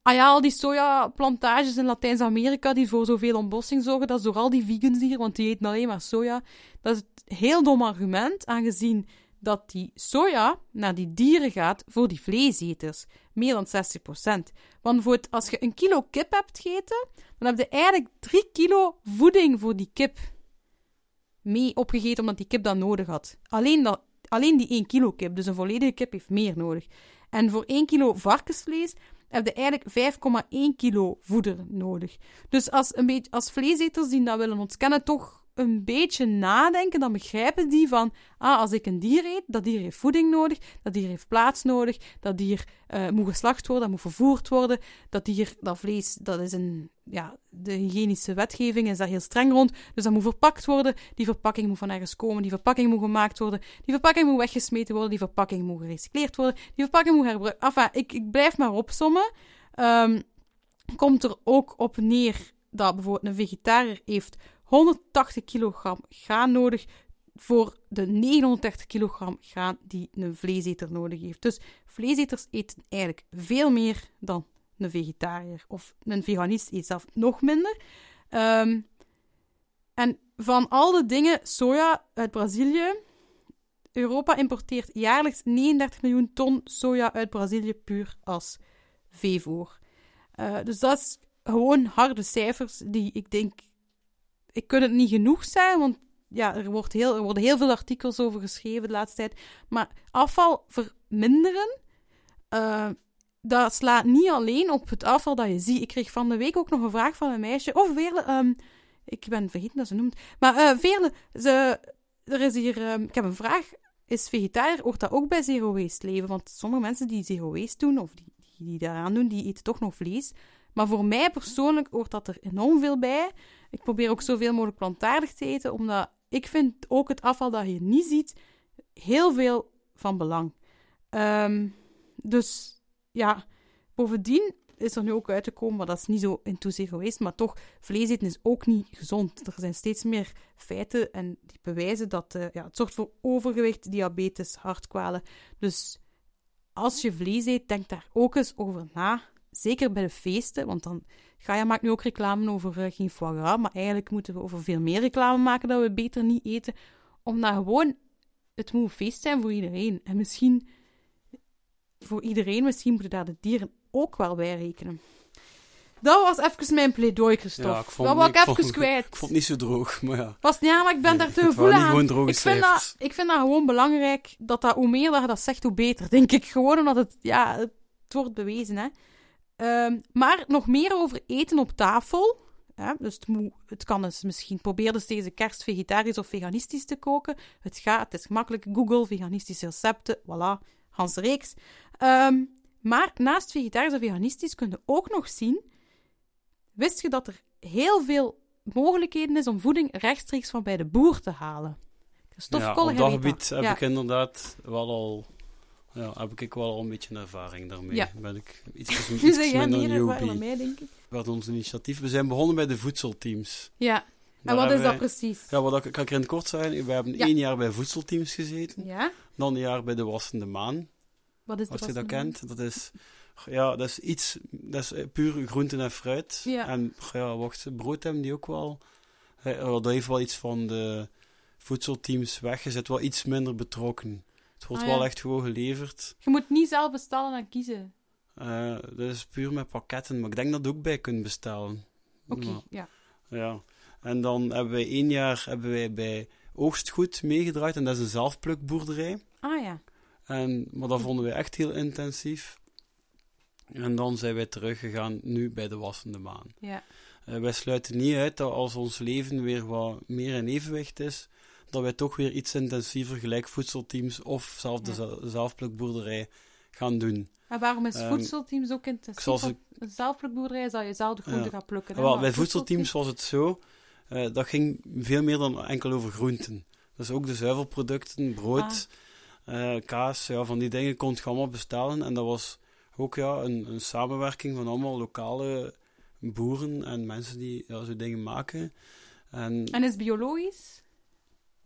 Ah ja, al die sojaplantages in Latijns-Amerika die voor zoveel ontbossing zorgen, dat is door al die vegans hier, want die eten alleen maar soja. Dat is een heel dom argument, aangezien dat die soja naar die dieren gaat voor die vleeseters. Meer dan 60%. Want voor het, als je een kilo kip hebt gegeten, dan heb je eigenlijk 3 kilo voeding voor die kip mee opgegeten, omdat die kip dat nodig had. Alleen, dat, alleen die 1 kilo kip, dus een volledige kip heeft meer nodig. En voor 1 kilo varkensvlees heb je eigenlijk 5,1 kilo voeder nodig. Dus als, een beetje, als vleeseters die dat willen ontkennen, toch een beetje nadenken, dan begrijpen die van, ah, als ik een dier eet, dat dier heeft voeding nodig, dat dier heeft plaats nodig, dat dier eh, moet geslacht worden, dat moet vervoerd worden, dat dier, dat vlees, dat is een, ja, de hygiënische wetgeving is daar heel streng rond, dus dat moet verpakt worden, die verpakking moet van ergens komen, die verpakking moet gemaakt worden, die verpakking moet weggesmeten worden, die verpakking moet gerecycleerd worden, die verpakking moet herbruikt, enfin, ik, ik blijf maar opsommen. Ehm, komt er ook op neer dat bijvoorbeeld een vegetariër heeft 180 kilogram graan nodig voor de 930 kilogram graan die een vleeseter nodig heeft. Dus vleeseters eten eigenlijk veel meer dan een vegetariër. Of een veganist eet zelf nog minder. Ehm, en van al de dingen, soja uit Brazilië. Europa importeert jaarlijks 39 miljoen ton soja uit Brazilië puur als veevoer. Eh, dus dat is gewoon harde cijfers die ik denk ik kan het niet genoeg zijn, want ja, er, wordt heel, er worden heel veel artikels over geschreven de laatste tijd. Maar afval verminderen, eh, dat slaat niet alleen op het afval dat je ziet. Ik kreeg van de week ook nog een vraag van een meisje. Of Veerle, ehm, ik ben vergeten dat ze noemt. Maar eh Veerle, ze, er is hier, ehm, ik heb een vraag. Is vegetariër, hoort dat ook bij zero waste leven? Want sommige mensen die zero waste doen, of die, die, die daaraan doen, die eten toch nog vlees. Maar voor mij persoonlijk hoort dat er enorm veel bij. Ik probeer ook zoveel mogelijk plantaardig te eten, omdat ik vind ook het afval dat je niet ziet heel veel van belang. Ehm, dus ja, bovendien is er nu ook uit te komen, maar dat is niet zo into geweest, maar toch, vlees eten is ook niet gezond. Er zijn steeds meer feiten en die bewijzen dat eh, ja, het zorgt voor overgewicht, diabetes, hartkwalen. Dus als je vlees eet, denk daar ook eens over na. Zeker bij de feesten, want dan Gaia maakt nu ook reclame over eh, geen foie gras, maar eigenlijk moeten we over veel meer reclame maken dat we beter niet eten, omdat gewoon het moet een feest zijn voor iedereen. En misschien voor iedereen, misschien moeten daar de dieren ook wel bij rekenen. Dat was even mijn pleidooi, Christophe. Ja, ik vond- dat wou ik ik vond- even kwijt. Ik vond het niet zo droog, maar ja. Was, ja, maar ik ben Nee, daar te gevoelig aan. gewoon droge ik, vind dat, ik vind dat gewoon belangrijk, dat, dat hoe meer dat je dat zegt, hoe beter, denk ik. Gewoon omdat het, ja, het wordt bewezen, hè. Ehm, maar nog meer over eten op tafel. Ja, dus het, moet, het kan dus misschien... Probeer dus deze kerst vegetarisch of veganistisch te koken. Het gaat, het is gemakkelijk. Google, veganistische recepten, voilà, Hans Reeks. Ehm, maar naast vegetarisch en veganistisch kun je ook nog zien... Wist je dat er heel veel mogelijkheden is om voeding rechtstreeks van bij de boer te halen? Ja, op dat gebied heb Ja. ik inderdaad wel al... Ja, heb ik wel al een beetje een ervaring daarmee. Ja. Ben ik iets, iets zeg jij minder newbie. mij, denk ik. Wat ons initiatief... We zijn begonnen bij de voedselteams. Ja, en wat is dat precies? Ja, wat ik, kan ik er in het kort zeggen? We hebben Ja. één jaar bij voedselteams gezeten. Ja? Dan een jaar bij de Wassende Maan. Wat is Als je dat kent. Dat is, ja, dat is iets... Dat is puur groenten en fruit. Ja. En ja, wacht, brood hebben die ook wel. Dat heeft wel iets van de voedselteams weg. Je zit wel iets minder betrokken. Het wordt Ah, wel echt gewoon geleverd. Je moet niet zelf bestellen en kiezen. Eh, dat is puur met pakketten, maar ik denk dat je ook bij kunt bestellen. Oké, ja. Ja. En dan hebben wij één jaar hebben wij bij Oogstgoed meegedraaid. En dat is een zelfplukboerderij. Ah ja. En, maar dat vonden wij echt heel intensief. En dan zijn wij teruggegaan nu bij de Wassende Maan. Ja. Eh, wij sluiten niet uit dat als ons leven weer wat meer in evenwicht is, dat wij toch weer iets intensiever gelijk voedselteams of zelf de zelfplukboerderij gaan doen. Maar waarom is Ehm, voedselteams ook intensief? zoals Een zelfplukboerderij zou je zelf de groenten Ja. gaan plukken. Ah, Wel, bij voedselteams was het zo, eh, dat ging veel meer dan enkel over groenten. Dus ook de zuivelproducten, brood, eh, kaas, ja, van die dingen kon je allemaal bestellen. En dat was ook ja, een, een samenwerking van allemaal lokale boeren en mensen die ja, zo dingen maken. En, En is biologisch?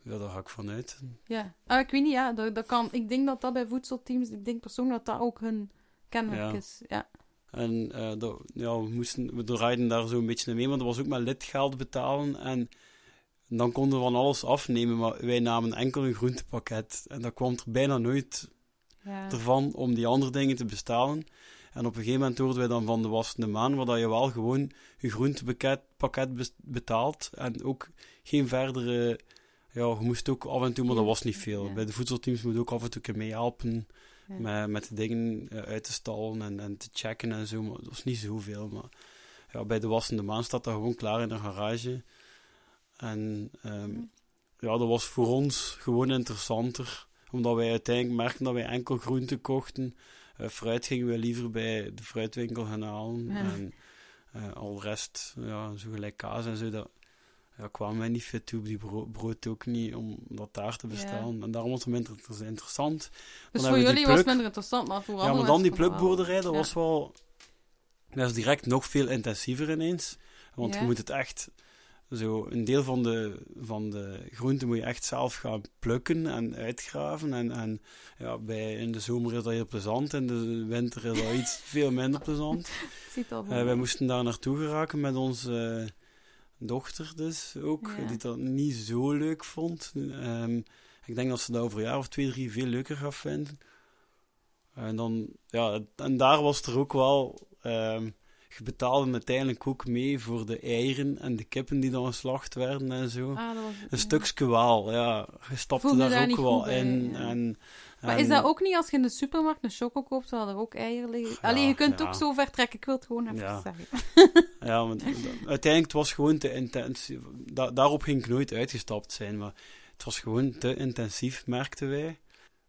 Ja, daar ga ik vanuit. Ja. Ah, ik weet niet, ja. Dat, dat kan, ik denk dat dat bij voedselteams, ik denk persoonlijk dat dat ook hun kenmerk Ja. is. Ja. En eh, dat, ja, we, moesten, we draaiden daar zo een beetje mee, maar dat was ook met lidgeld betalen. En dan konden we van alles afnemen, maar wij namen enkel een groentepakket. En dat kwam er bijna nooit ja. ervan om die andere dingen te bestellen. En op een gegeven moment hoorden wij dan van de wassende maan, waar dat je wel gewoon je groentepakket pakket betaalt. En ook geen verdere... Ja, je moest ook af en toe, maar dat was niet veel. Ja. Bij de voedselteams moet je ook af en toe meehelpen Ja. met, met de dingen eh, uit te stallen en, en te checken en zo. Maar dat was niet zoveel. Maar ja, bij de wassende maan staat dat gewoon klaar in de garage. En ehm, ja, dat was voor ons gewoon interessanter. Omdat wij uiteindelijk merkten dat wij enkel groenten kochten. Eh, fruit gingen we liever bij de fruitwinkel gaan halen. En eh, al de rest, ja, zo gelijk kaas en zo, dat ja, kwamen wij niet fit toe. Die bro- brood ook niet, om dat daar te Ja. bestellen. En daarom was het minder inter- interessant. Dus hebben voor die jullie was het minder interessant, maar voor Ja, maar dan die plukboerderij, dat Ja. was wel... Dat is direct nog veel intensiever ineens. Want Ja. je moet het echt... Zo, een deel van de, van de groenten moet je echt zelf gaan plukken en uitgraven. En, en ja, bij, in de zomer is dat heel plezant. In de winter is dat iets veel minder plezant. Ik zie het al voor Eh, wij moesten daar naartoe geraken met onze dochter dus ook, Ja. die dat niet zo leuk vond. Ehm, ik denk dat ze dat over een jaar of twee, drie veel leuker gaat vinden. En, dan, ja, en daar was er ook wel... ehm, je betaalde uiteindelijk ook mee voor de eieren en de kippen die dan geslacht werden en zo. Ah, dat was, Een ja. stukje wel, ja. Je stapte Voelde daar, ook wel bij, in. ja. En, Maar en- is dat ook niet als je in de supermarkt een choco koopt, waar er ook eieren liggen? Ja, Allee, je kunt ook zo ver trekken. Ik wil het gewoon even zeggen. Ja, want uiteindelijk het was gewoon te intensief. Da- daarop ging ik nooit uitgestapt zijn, maar het was gewoon te intensief, merkten wij.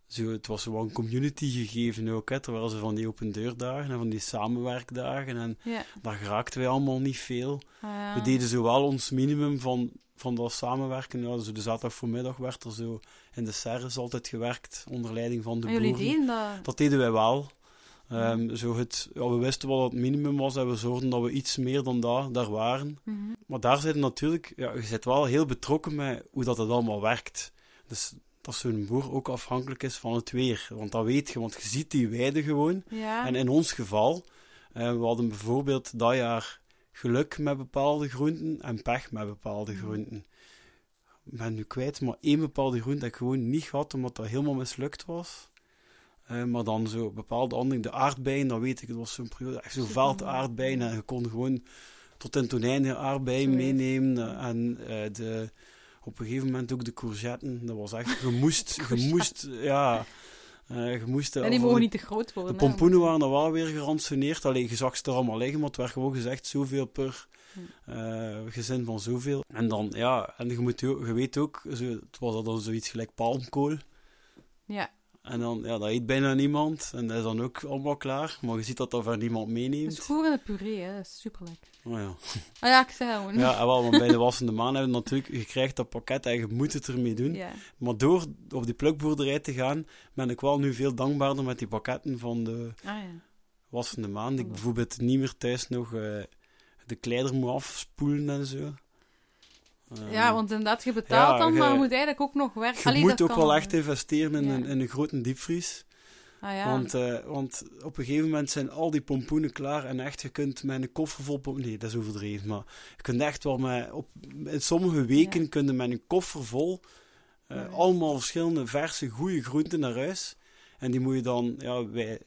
Zo, het was wel een community gegeven ook. Hè. Er waren zo van die open deurdagen en van die samenwerkdagen. En Ja. daar geraakten wij allemaal niet veel. Ah. We deden zo wel ons minimum van, van dat samenwerken. Ja, zo de zaterdag voormiddag werd er zo in de serres altijd gewerkt, onder leiding van de jullie boeren. deden dat. Dat deden wij wel. Ehm, zo het, ja, we wisten wel wat het minimum was en we zorgden dat we iets meer dan dat daar waren. Mhm. Maar daar zit natuurlijk, ja, je zit wel heel betrokken met hoe dat het allemaal werkt. Dus dat zo'n boer ook afhankelijk is van het weer. Want dat weet je, want je ziet die weide gewoon. Ja. En in ons geval, eh, we hadden bijvoorbeeld dat jaar geluk met bepaalde groenten en pech met bepaalde groenten. Ik ben nu kwijt, maar één bepaalde groente heb ik gewoon niet gehad, omdat dat helemaal mislukt was. Eh, maar dan zo bepaalde andere, de aardbeien, dat weet ik, het was zo'n periode, echt zo Super. veld aardbeien en je kon gewoon tot in tonijn aardbeien meenemen. ja. En eh, de, op een gegeven moment ook de courgetten, dat was echt, je moest, je moest, ja, eh, je moest... en die voor mogen de- niet te groot worden. de hè. pompoenen waren dan wel weer geransoneerd. Alleen je zag ze er allemaal liggen, maar het werd gewoon gezegd zoveel per Hm. eh, gezin van zoveel. En dan, ja, en je, moet, ook- je weet ook, zo, het was dan zoiets gelijk palmkool. Ja. En dan, ja, dat eet bijna niemand. En dat is dan ook allemaal klaar. Maar je ziet dat dat van niemand meeneemt. in de puree, hè. Dat is super lekker. Oh, ja. Ah ja, ik zei gewoon. ja, en wel, want bij de wassende maan hebben we natuurlijk, je krijgt dat pakket en je moet het ermee doen. Maar door op die plukboerderij te gaan, ben ik wel nu veel dankbaarder met die pakketten van de, Ah ja. wassende maan. Ik bijvoorbeeld niet meer thuis nog eh, de kleider moet afspoelen en zo. Ehm, Ja, want inderdaad, je betaalt ja, dan, maar je moet eigenlijk ook nog werken. je Allee, moet ook wel echt investeren in, Ja. een, in een grote diepvries. Ah ja. Want, eh, want op een gegeven moment zijn al die pompoenen klaar en echt, je kunt met een koffer vol pompoenen... Nee, dat is overdreven, maar je kunt echt wel met... Op, in sommige weken kun je met een koffer vol eh, allemaal verschillende verse, goede groenten naar huis. En die moet je dan... Ja, wij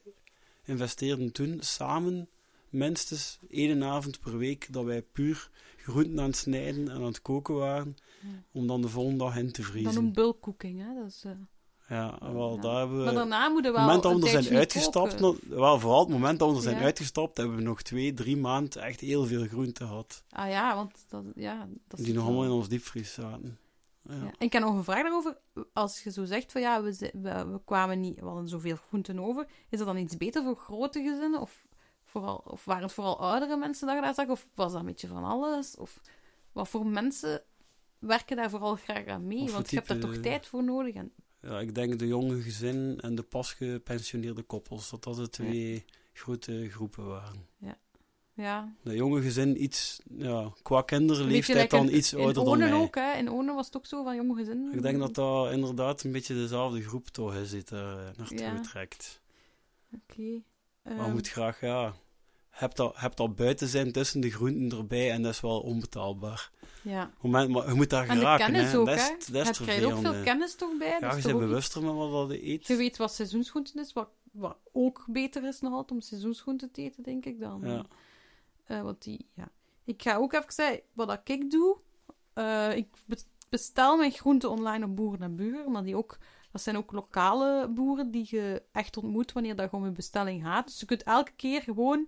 investeerden toen samen minstens één avond per week dat wij puur groenten aan het snijden en aan het koken waren, Ja. om dan de volgende dag in te vriezen. noemt bulk cooking, hè. Dat is, eh, Ja, wel, Ja. daar hebben we... Maar daarna moet je het wel moment dat een we er zijn uitgestapt, nog- wel, vooral het moment dat we er zijn Ja. uitgestapt, hebben we nog twee, drie maanden echt heel veel groenten gehad. Ah ja, want dat, ja, dat is Die nog allemaal in ons diepvries zaten. Ja. Ja. Ik heb nog een vraag daarover. Als je zo zegt van ja, we, we, we kwamen niet, we hadden zoveel groenten over. Is dat dan iets beter voor grote gezinnen? Of, vooral, of waren het vooral oudere mensen dat je daar zag? Of was dat een beetje van alles? Of wat voor mensen werken daar vooral graag aan mee? Want je hebt daar toch tijd voor nodig. En, Ja, ik denk de jonge gezinnen en de pas gepensioneerde koppels, dat dat de twee grote groepen waren. ja. De jonge gezin iets, ja, qua kinderleeftijd like dan in- iets in ouder dan Onen mij. ook, hè? In Onen was het ook zo van jonge gezinnen. Ik denk dat dat inderdaad een beetje dezelfde groep toch is die er eh, naartoe Ja. trekt. Oké. Maar Ehm, je moet graag, ja, heb dat, heb dat buiten zijn tussen de groenten erbij en dat is wel onbetaalbaar. ja. Moment, maar je moet daar En geraken, kennis hè. ook, dat is, hè? dat is het krijgt ook veel kennis toch bij. Ja, je bent bewuster met wat je eet. Je weet wat seizoensgroenten is, wat, wat ook beter is nog altijd om seizoensgroenten te eten, denk ik dan. Ja. Eh, want die, ja. Ik ga ook even zeggen, wat ik doe. eh, ik be- bestel mijn groenten online op Boeren en Buren, maar die ook, dat zijn ook lokale boeren die je echt ontmoet wanneer dat je om je bestelling gaat. Dus je kunt elke keer gewoon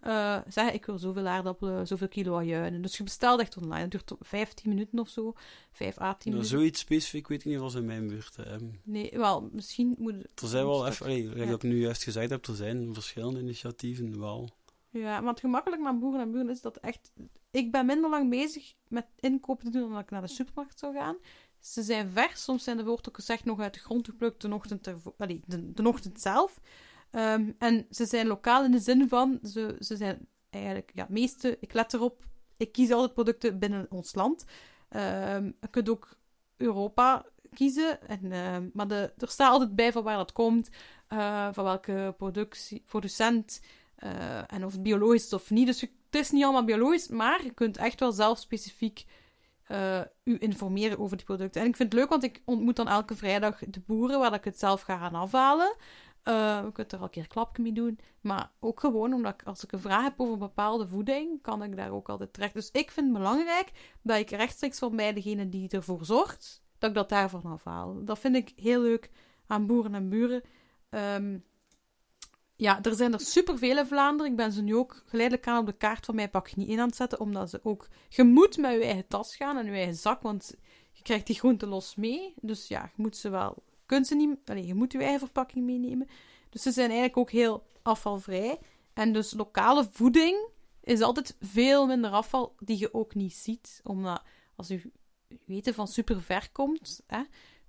eh, zeggen, ik wil zoveel aardappelen, zoveel kilo ajuinen. Dus je bestelt echt online. Dat duurt 15 minuten of zo, 5 à 10 Nou, minuten. zoiets specifiek weet ik niet of ze in mijn buurt hebben. Nee, wel, misschien moet Er zijn wel, even, allee, ja. dat ik nu juist gezegd heb, er zijn verschillende initiatieven wel. Ja, want gemakkelijk naar boeren en buren is dat echt... Ik ben minder lang bezig met inkopen te doen dan dat ik naar de supermarkt zou gaan. Ze zijn vers, soms zijn de ook gezegd nog uit de grond geplukt de ochtend, de, ochtend zelf. Ehm, en ze zijn lokaal in de zin van, ze, ze zijn eigenlijk, ja, meeste, ik let erop, ik kies altijd producten binnen ons land. Ehm, je kunt ook Europa kiezen, en, ehm, maar er staat altijd bij van waar dat komt, eh, van welke productie, producent, eh, en of het biologisch is of niet. Dus het is niet allemaal biologisch, maar je kunt echt wel zelf specifiek eh u informeren over die producten. En ik vind het leuk, want ik ontmoet dan elke vrijdag de boeren waar ik het zelf ga gaan afhalen. Eh je kunt er al een keer klapje mee doen. Maar ook gewoon omdat ik, als ik een vraag heb over bepaalde voeding, kan ik daar ook altijd terecht. Dus ik vind het belangrijk dat ik rechtstreeks van bij degene die ervoor zorgt, dat ik dat daarvan afhaal. Dat vind ik heel leuk aan boeren en buren. Ehm, ja, er zijn er superveel in Vlaanderen. Ik ben ze nu ook geleidelijk aan op de kaart van mij pak je niet in aan het zetten, omdat ze ook... Je moet met je eigen tas gaan en je eigen zak, want je krijgt die groenten los mee. Dus ja, je moet ze wel... Kunt ze niet... Je moet je eigen verpakking meenemen. Dus ze zijn eigenlijk ook heel afvalvrij. En dus lokale voeding is altijd veel minder afval die je ook niet ziet. Omdat als je weten van super ver komt, hè,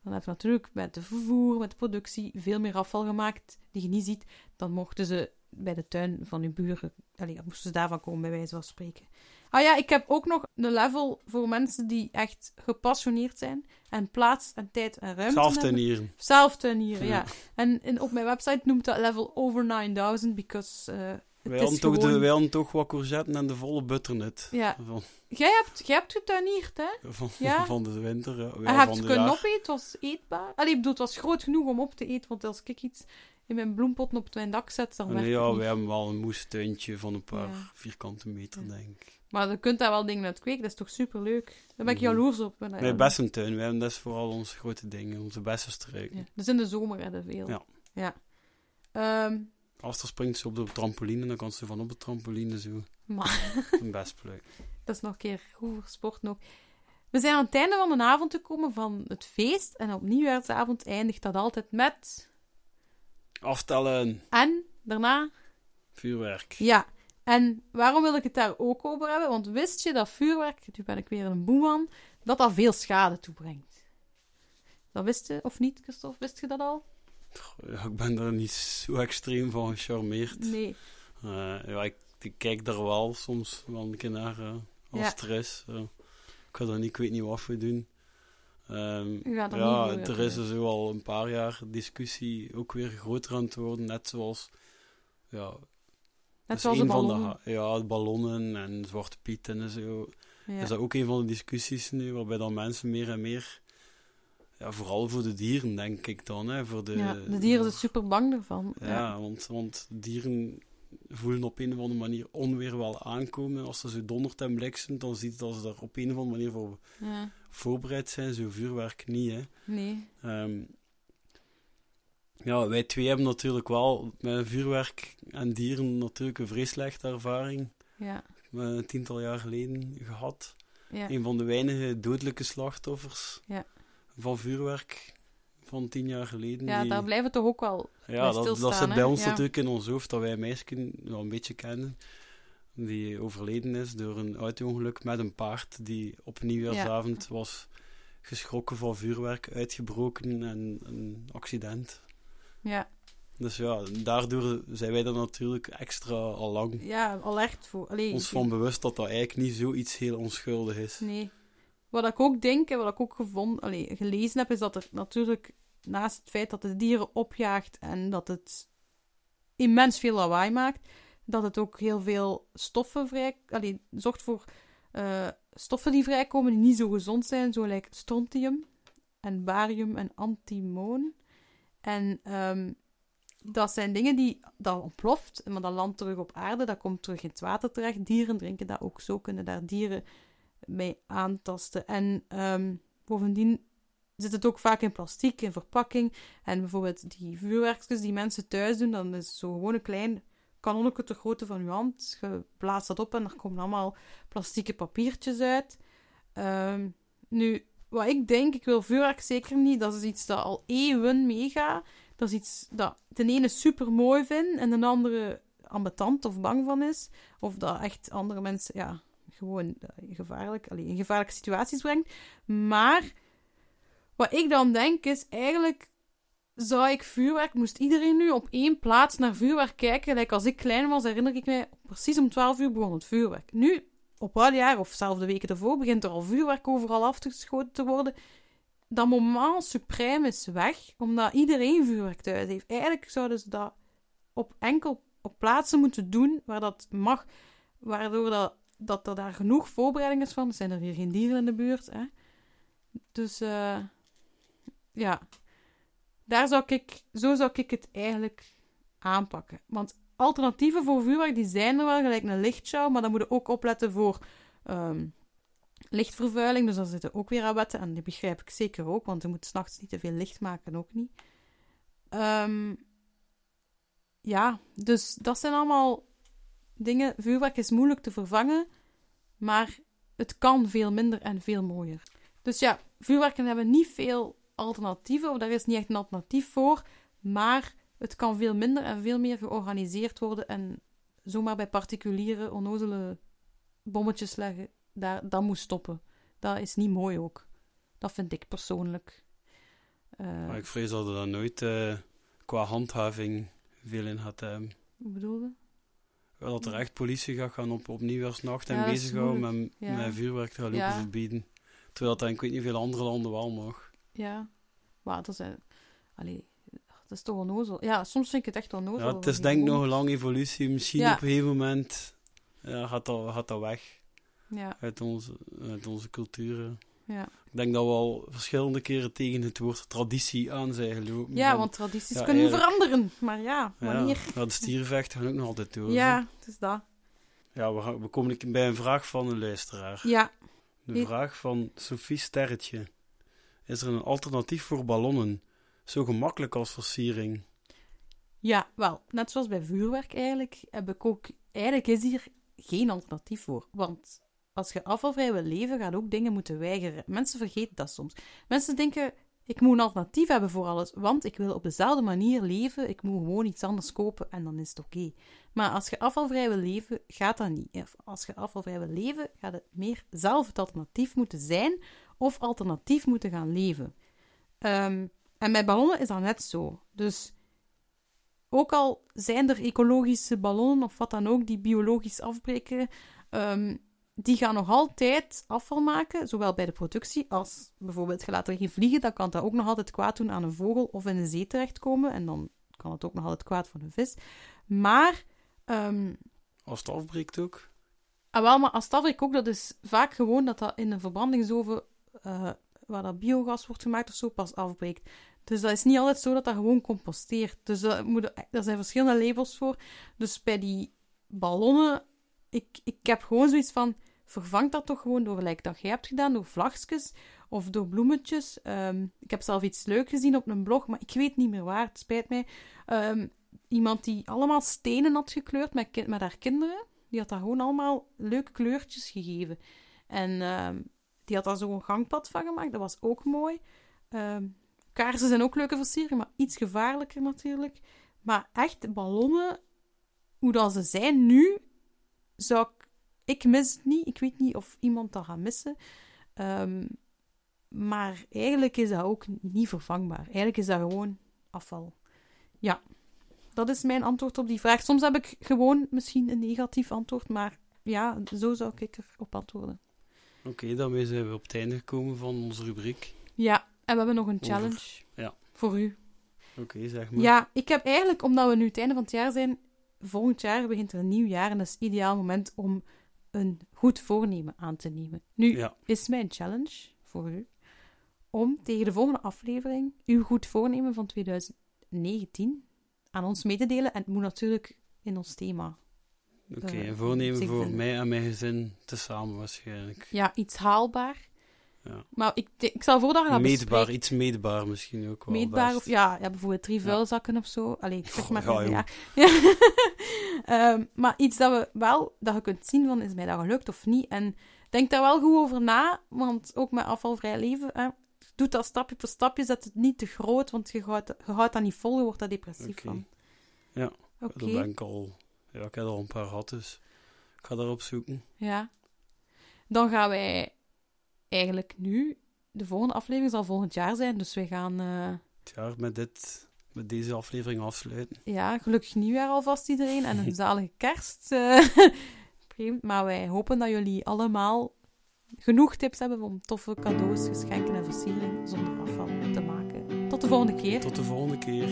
dan heb je natuurlijk met de vervoer, met de productie, veel meer afval gemaakt die je niet ziet. Dan mochten ze bij de tuin van uw buren, allee, dan moesten ze daarvan komen, bij wijze van spreken. Ah ja, ik heb ook nog een level voor mensen die echt gepassioneerd zijn en plaats en tijd en ruimte Zelf hebben. tuinieren. Zelftuinieren, ja. Ja. En in, op mijn website noemt dat level over 9000, because eh, Wij hadden, toch de, wij hadden toch wat courgetten en de volle butternut. Ja. Van, Jij hebt, jij hebt getuinierd, hè? van, Ja. van de winter. Ja, En Ja, je hebt de kunnen opeten, het was eetbaar. Allee, ik bedoel, het was groot genoeg om op te eten, want als ik iets in mijn bloempotten op mijn dak zet, dan werkt Nee, het ja, wij hebben wel een moestuintje van een paar Ja. vierkante meter, denk ik. Maar je kunt daar wel dingen uit kweken, dat is toch superleuk? Daar ben ik Mhm. jaloers op. Nee, best een tuin. Wij hebben dat is vooral onze grote dingen, onze beste struiken. Ja. Dus in de zomer hebben we veel. Ja. ja. Ehm, Als er springt ze op de trampoline, dan kan ze van op de trampoline zo. maar best leuk. dat is nog een keer goed voor sport nog. We zijn aan het einde van de avond gekomen van het feest. En op nieuwjaarsavond eindigt dat altijd met... Aftellen, En daarna vuurwerk. Ja, en waarom wil ik het daar ook over hebben? Want wist je dat vuurwerk, nu ben ik weer een boeman, dat dat veel schade toebrengt? Dat wist je, of niet, Christophe? Wist je dat al? Ja, ik ben er niet zo extreem van gecharmeerd. Nee. Eh, ja, ik, ik kijk daar wel soms wel een keer naar eh, als Ja. stress. eh. ik ga daar niet, ik weet niet wat voor doen. Ehm, er ja, er is er zo al een paar jaar discussie ook weer groter aan het worden. Net zoals, ja, Net is zoals de een van de, ja, ballonnen en Zwarte Piet en zo. Is dat ook een van de discussies nu, waarbij dan mensen meer en meer, ja, vooral voor de dieren denk ik dan, hè, voor de... ja, de dieren zijn super bang ervan. Ja, Want, want dieren voelen op een of andere manier onweer wel aankomen. Als er zo dondert en bliksemt, dan ziet het dat ze daar op een of andere manier voor Ja. voorbereid zijn. Zo vuurwerk niet, hè. Nee. Ehm, ja, wij twee hebben natuurlijk wel met vuurwerk en dieren natuurlijk een vrij slechte ervaring. Ja. eh, een tiental jaar geleden gehad. Ja. Een van de weinige dodelijke slachtoffers ja. Van vuurwerk van tien jaar geleden. Ja, die- daar blijven we toch ook wel ja, dat, dat zit bij ons Ja. natuurlijk in ons hoofd, dat wij een meisje wel een beetje kennen, die overleden is door een auto-ongeluk met een paard die op nieuwjaarsavond was geschrokken van vuurwerk, uitgebroken en een accident. Ja. Dus ja, daardoor zijn wij er natuurlijk extra al lang Ja, alert voor. Allee, ons van bewust dat dat eigenlijk niet zoiets heel onschuldig is. Nee. Wat ik ook denk en wat ik ook gevonden, gelezen heb, is dat er natuurlijk naast het feit dat het dieren opjaagt en dat het immens veel lawaai maakt, dat het ook heel veel stoffen vrij... Allee, zorgt voor eh, stoffen die vrijkomen die niet zo gezond zijn, zo like strontium en barium en antimoon. En ehm, dat zijn dingen die dat ontploft, maar dat landt terug op aarde, dat komt terug in het water terecht. Dieren drinken dat ook zo, kunnen daar dieren mee aantasten. En ehm, bovendien zit het ook vaak in plastic, in verpakking. En bijvoorbeeld die vuurwerkjes die mensen thuis doen, dan is zo gewoon een klein kanonnetje te grootte van je hand. Je blaast dat op en er komen allemaal plastieke papiertjes uit. Ehm, nu, wat ik denk, ik wil vuurwerk zeker niet. Dat is iets dat al eeuwen meegaat. Dat is iets dat de ene super mooi vindt en de andere ambetant of bang van is. Of dat echt andere mensen ja, gewoon eh, gevaarlijk, allee, in gevaarlijke situaties brengt. Maar wat ik dan denk is eigenlijk zou ik vuurwerk, moest iedereen nu op één plaats naar vuurwerk kijken. Like als ik klein was, herinner ik mij, precies om 12 uur begon het vuurwerk. Nu, op wat jaar of zelfs de weken ervoor, begint er al vuurwerk overal afgeschoten te worden. Dat moment suprême is weg, omdat iedereen vuurwerk thuis heeft. Eigenlijk zouden ze dat op enkel op plaatsen moeten doen waar dat mag, waardoor dat, dat er daar genoeg voorbereiding is van. Zijn er hier geen dieren in de buurt, hè. Dus, eh ja. Daar zou ik, zo zou ik het eigenlijk aanpakken. Want alternatieven voor vuurwerk, die zijn er wel, gelijk een lichtshow, maar dan moet je ook opletten voor ehm, lichtvervuiling. Dus daar zitten ook weer aan wetten, en die begrijp ik zeker ook, want je moet s'nachts niet te veel licht maken, ook niet. Ehm, ja, dus dat zijn allemaal dingen. Vuurwerk is moeilijk te vervangen, maar het kan veel minder en veel mooier. Dus ja, vuurwerken hebben niet veel alternatieven, of daar is niet echt een alternatief voor, maar het kan veel minder en veel meer georganiseerd worden en zomaar bij particuliere onnozele bommetjes leggen, daar, dat moet stoppen. Dat is niet mooi ook. Dat vind ik persoonlijk. Eh, Maar ik vrees dat er dan nooit eh, qua handhaving veel in gaat hebben. Hoe bedoelde? Dat er echt politie gaat gaan op, op nieuwjaarsnacht en is bezighouden met, met vuurwerk te gaan lopen verbieden. Terwijl dat in ik weet niet veel andere landen wel mag. Ja. Maar dat zijn... Allee, dat is toch onnozel. Ja, soms vind ik het echt onnozel. Ja, het is denk ik nog een lange evolutie. Misschien op een gegeven moment ja, gaat, dat, gaat dat weg Ja, uit onze, uit onze culturen. ja. Ik denk dat we al verschillende keren tegen het woord traditie aan zijn gelopen. ja Van- want tradities ja, kunnen eigenlijk- veranderen. Maar ja, wanneer? ja, de stierenvechten gaan ook nog altijd door. Ja, het is dat. Ja, we, gaan, we komen bij een vraag van een luisteraar. Ja, De vraag van Sophie Sterretje. Is er een alternatief voor ballonnen? Zo gemakkelijk als versiering. Ja, wel, net zoals bij vuurwerk eigenlijk, heb ik ook... Eigenlijk is hier geen alternatief voor. Want als je afvalvrij wil leven, ga je ook dingen moeten weigeren. Mensen vergeten dat soms. Mensen denken, ik moet een alternatief hebben voor alles, want ik wil op dezelfde manier leven, ik moet gewoon iets anders kopen en dan is het oké. Maar als je afvalvrij wil leven, gaat dat niet. Als je afvalvrij wil leven, gaat het meer zelf het alternatief moeten zijn of alternatief moeten gaan leven. Ehm, en bij ballonnen is dat net zo. Dus ook al zijn er ecologische ballonnen of wat dan ook die biologisch afbreken, ehm, die gaan nog altijd afval maken, zowel bij de productie als bijvoorbeeld je laat er geen vliegen, dan kan dat ook nog altijd kwaad doen aan een vogel of in een zee terechtkomen. En dan kan het ook nog altijd kwaad voor een vis. Maar, ehm, Als het afbreekt ook. ah, wel, maar als het afbreekt ook, dat is vaak gewoon dat dat in een verbrandingsoven, eh, waar dat biogas wordt gemaakt of zo, pas afbreekt. Dus dat is niet altijd zo dat dat gewoon composteert. Dus dat moet, er zijn verschillende labels voor. Dus bij die ballonnen, ik, ik heb gewoon zoiets van, vervang dat toch gewoon door, gelijk dat jij hebt gedaan, door vlagjes of door bloemetjes. Ehm, ik heb zelf iets leuk gezien op een blog, maar ik weet niet meer waar, het spijt mij. Ehm, iemand die allemaal stenen had gekleurd met, met haar kinderen. Die had daar gewoon allemaal leuke kleurtjes gegeven. En ehm, die had daar zo'n gangpad van gemaakt, dat was ook mooi. Kaarsen zijn ook leuke versieringen, maar iets gevaarlijker natuurlijk. Maar echt, ballonnen, hoe dat ze zijn nu, zou ik... Ik mis het niet. Ik weet niet of iemand dat gaat missen. Ehm, maar eigenlijk is dat ook niet vervangbaar. Eigenlijk is dat gewoon afval. Ja, dat is mijn antwoord op die vraag. Soms heb ik gewoon misschien een negatief antwoord, maar ja, zo zou ik erop antwoorden. Oké, daarmee zijn we op het einde gekomen van onze rubriek. Ja, en we hebben nog een Over- challenge ja. voor u. Oké, zeg maar. Ja, ik heb eigenlijk, omdat we nu het einde van het jaar zijn, volgend jaar begint er een nieuw jaar en dat is het ideaal moment om een goed voornemen aan te nemen. Nu Ja. is mijn challenge voor u om tegen de volgende aflevering uw goed voornemen van 2019 aan ons mee te delen. En het moet natuurlijk in ons thema. Oké, Eh, en voornemen voor mij en mijn gezin tezamen waarschijnlijk. Ja, iets haalbaar. Ja. Maar ik, ik stel voor dat we dat Meetbaar, iets meetbaar misschien ook wel. Meetbaar best. of ja, ja, bijvoorbeeld drie Ja. vuilzakken of zo. Allee, ik zeg Goh, maar. ja, ja. Ehm, maar iets dat we wel, dat je kunt zien van is mij dat gelukt of niet. En denk daar wel goed over na, want ook met afvalvrij leven, hè, doe dat stapje voor stapje, zet het niet te groot, want je houdt, je houdt dat niet vol, je wordt daar depressief van. Ja, Oké, daar ben ik al... Ja, ik heb er al een paar gehad, dus ik ga daarop zoeken. ja. Dan gaan wij eigenlijk nu, de volgende aflevering zal volgend jaar zijn, dus wij gaan... eh, Het jaar met, dit, met deze aflevering afsluiten. Ja, gelukkig nieuwjaar alvast iedereen en een zalige kerst. eh. Maar wij hopen dat jullie allemaal genoeg tips hebben om toffe cadeaus, geschenken en versiering zonder afval te maken. Tot de volgende keer. Tot de volgende keer.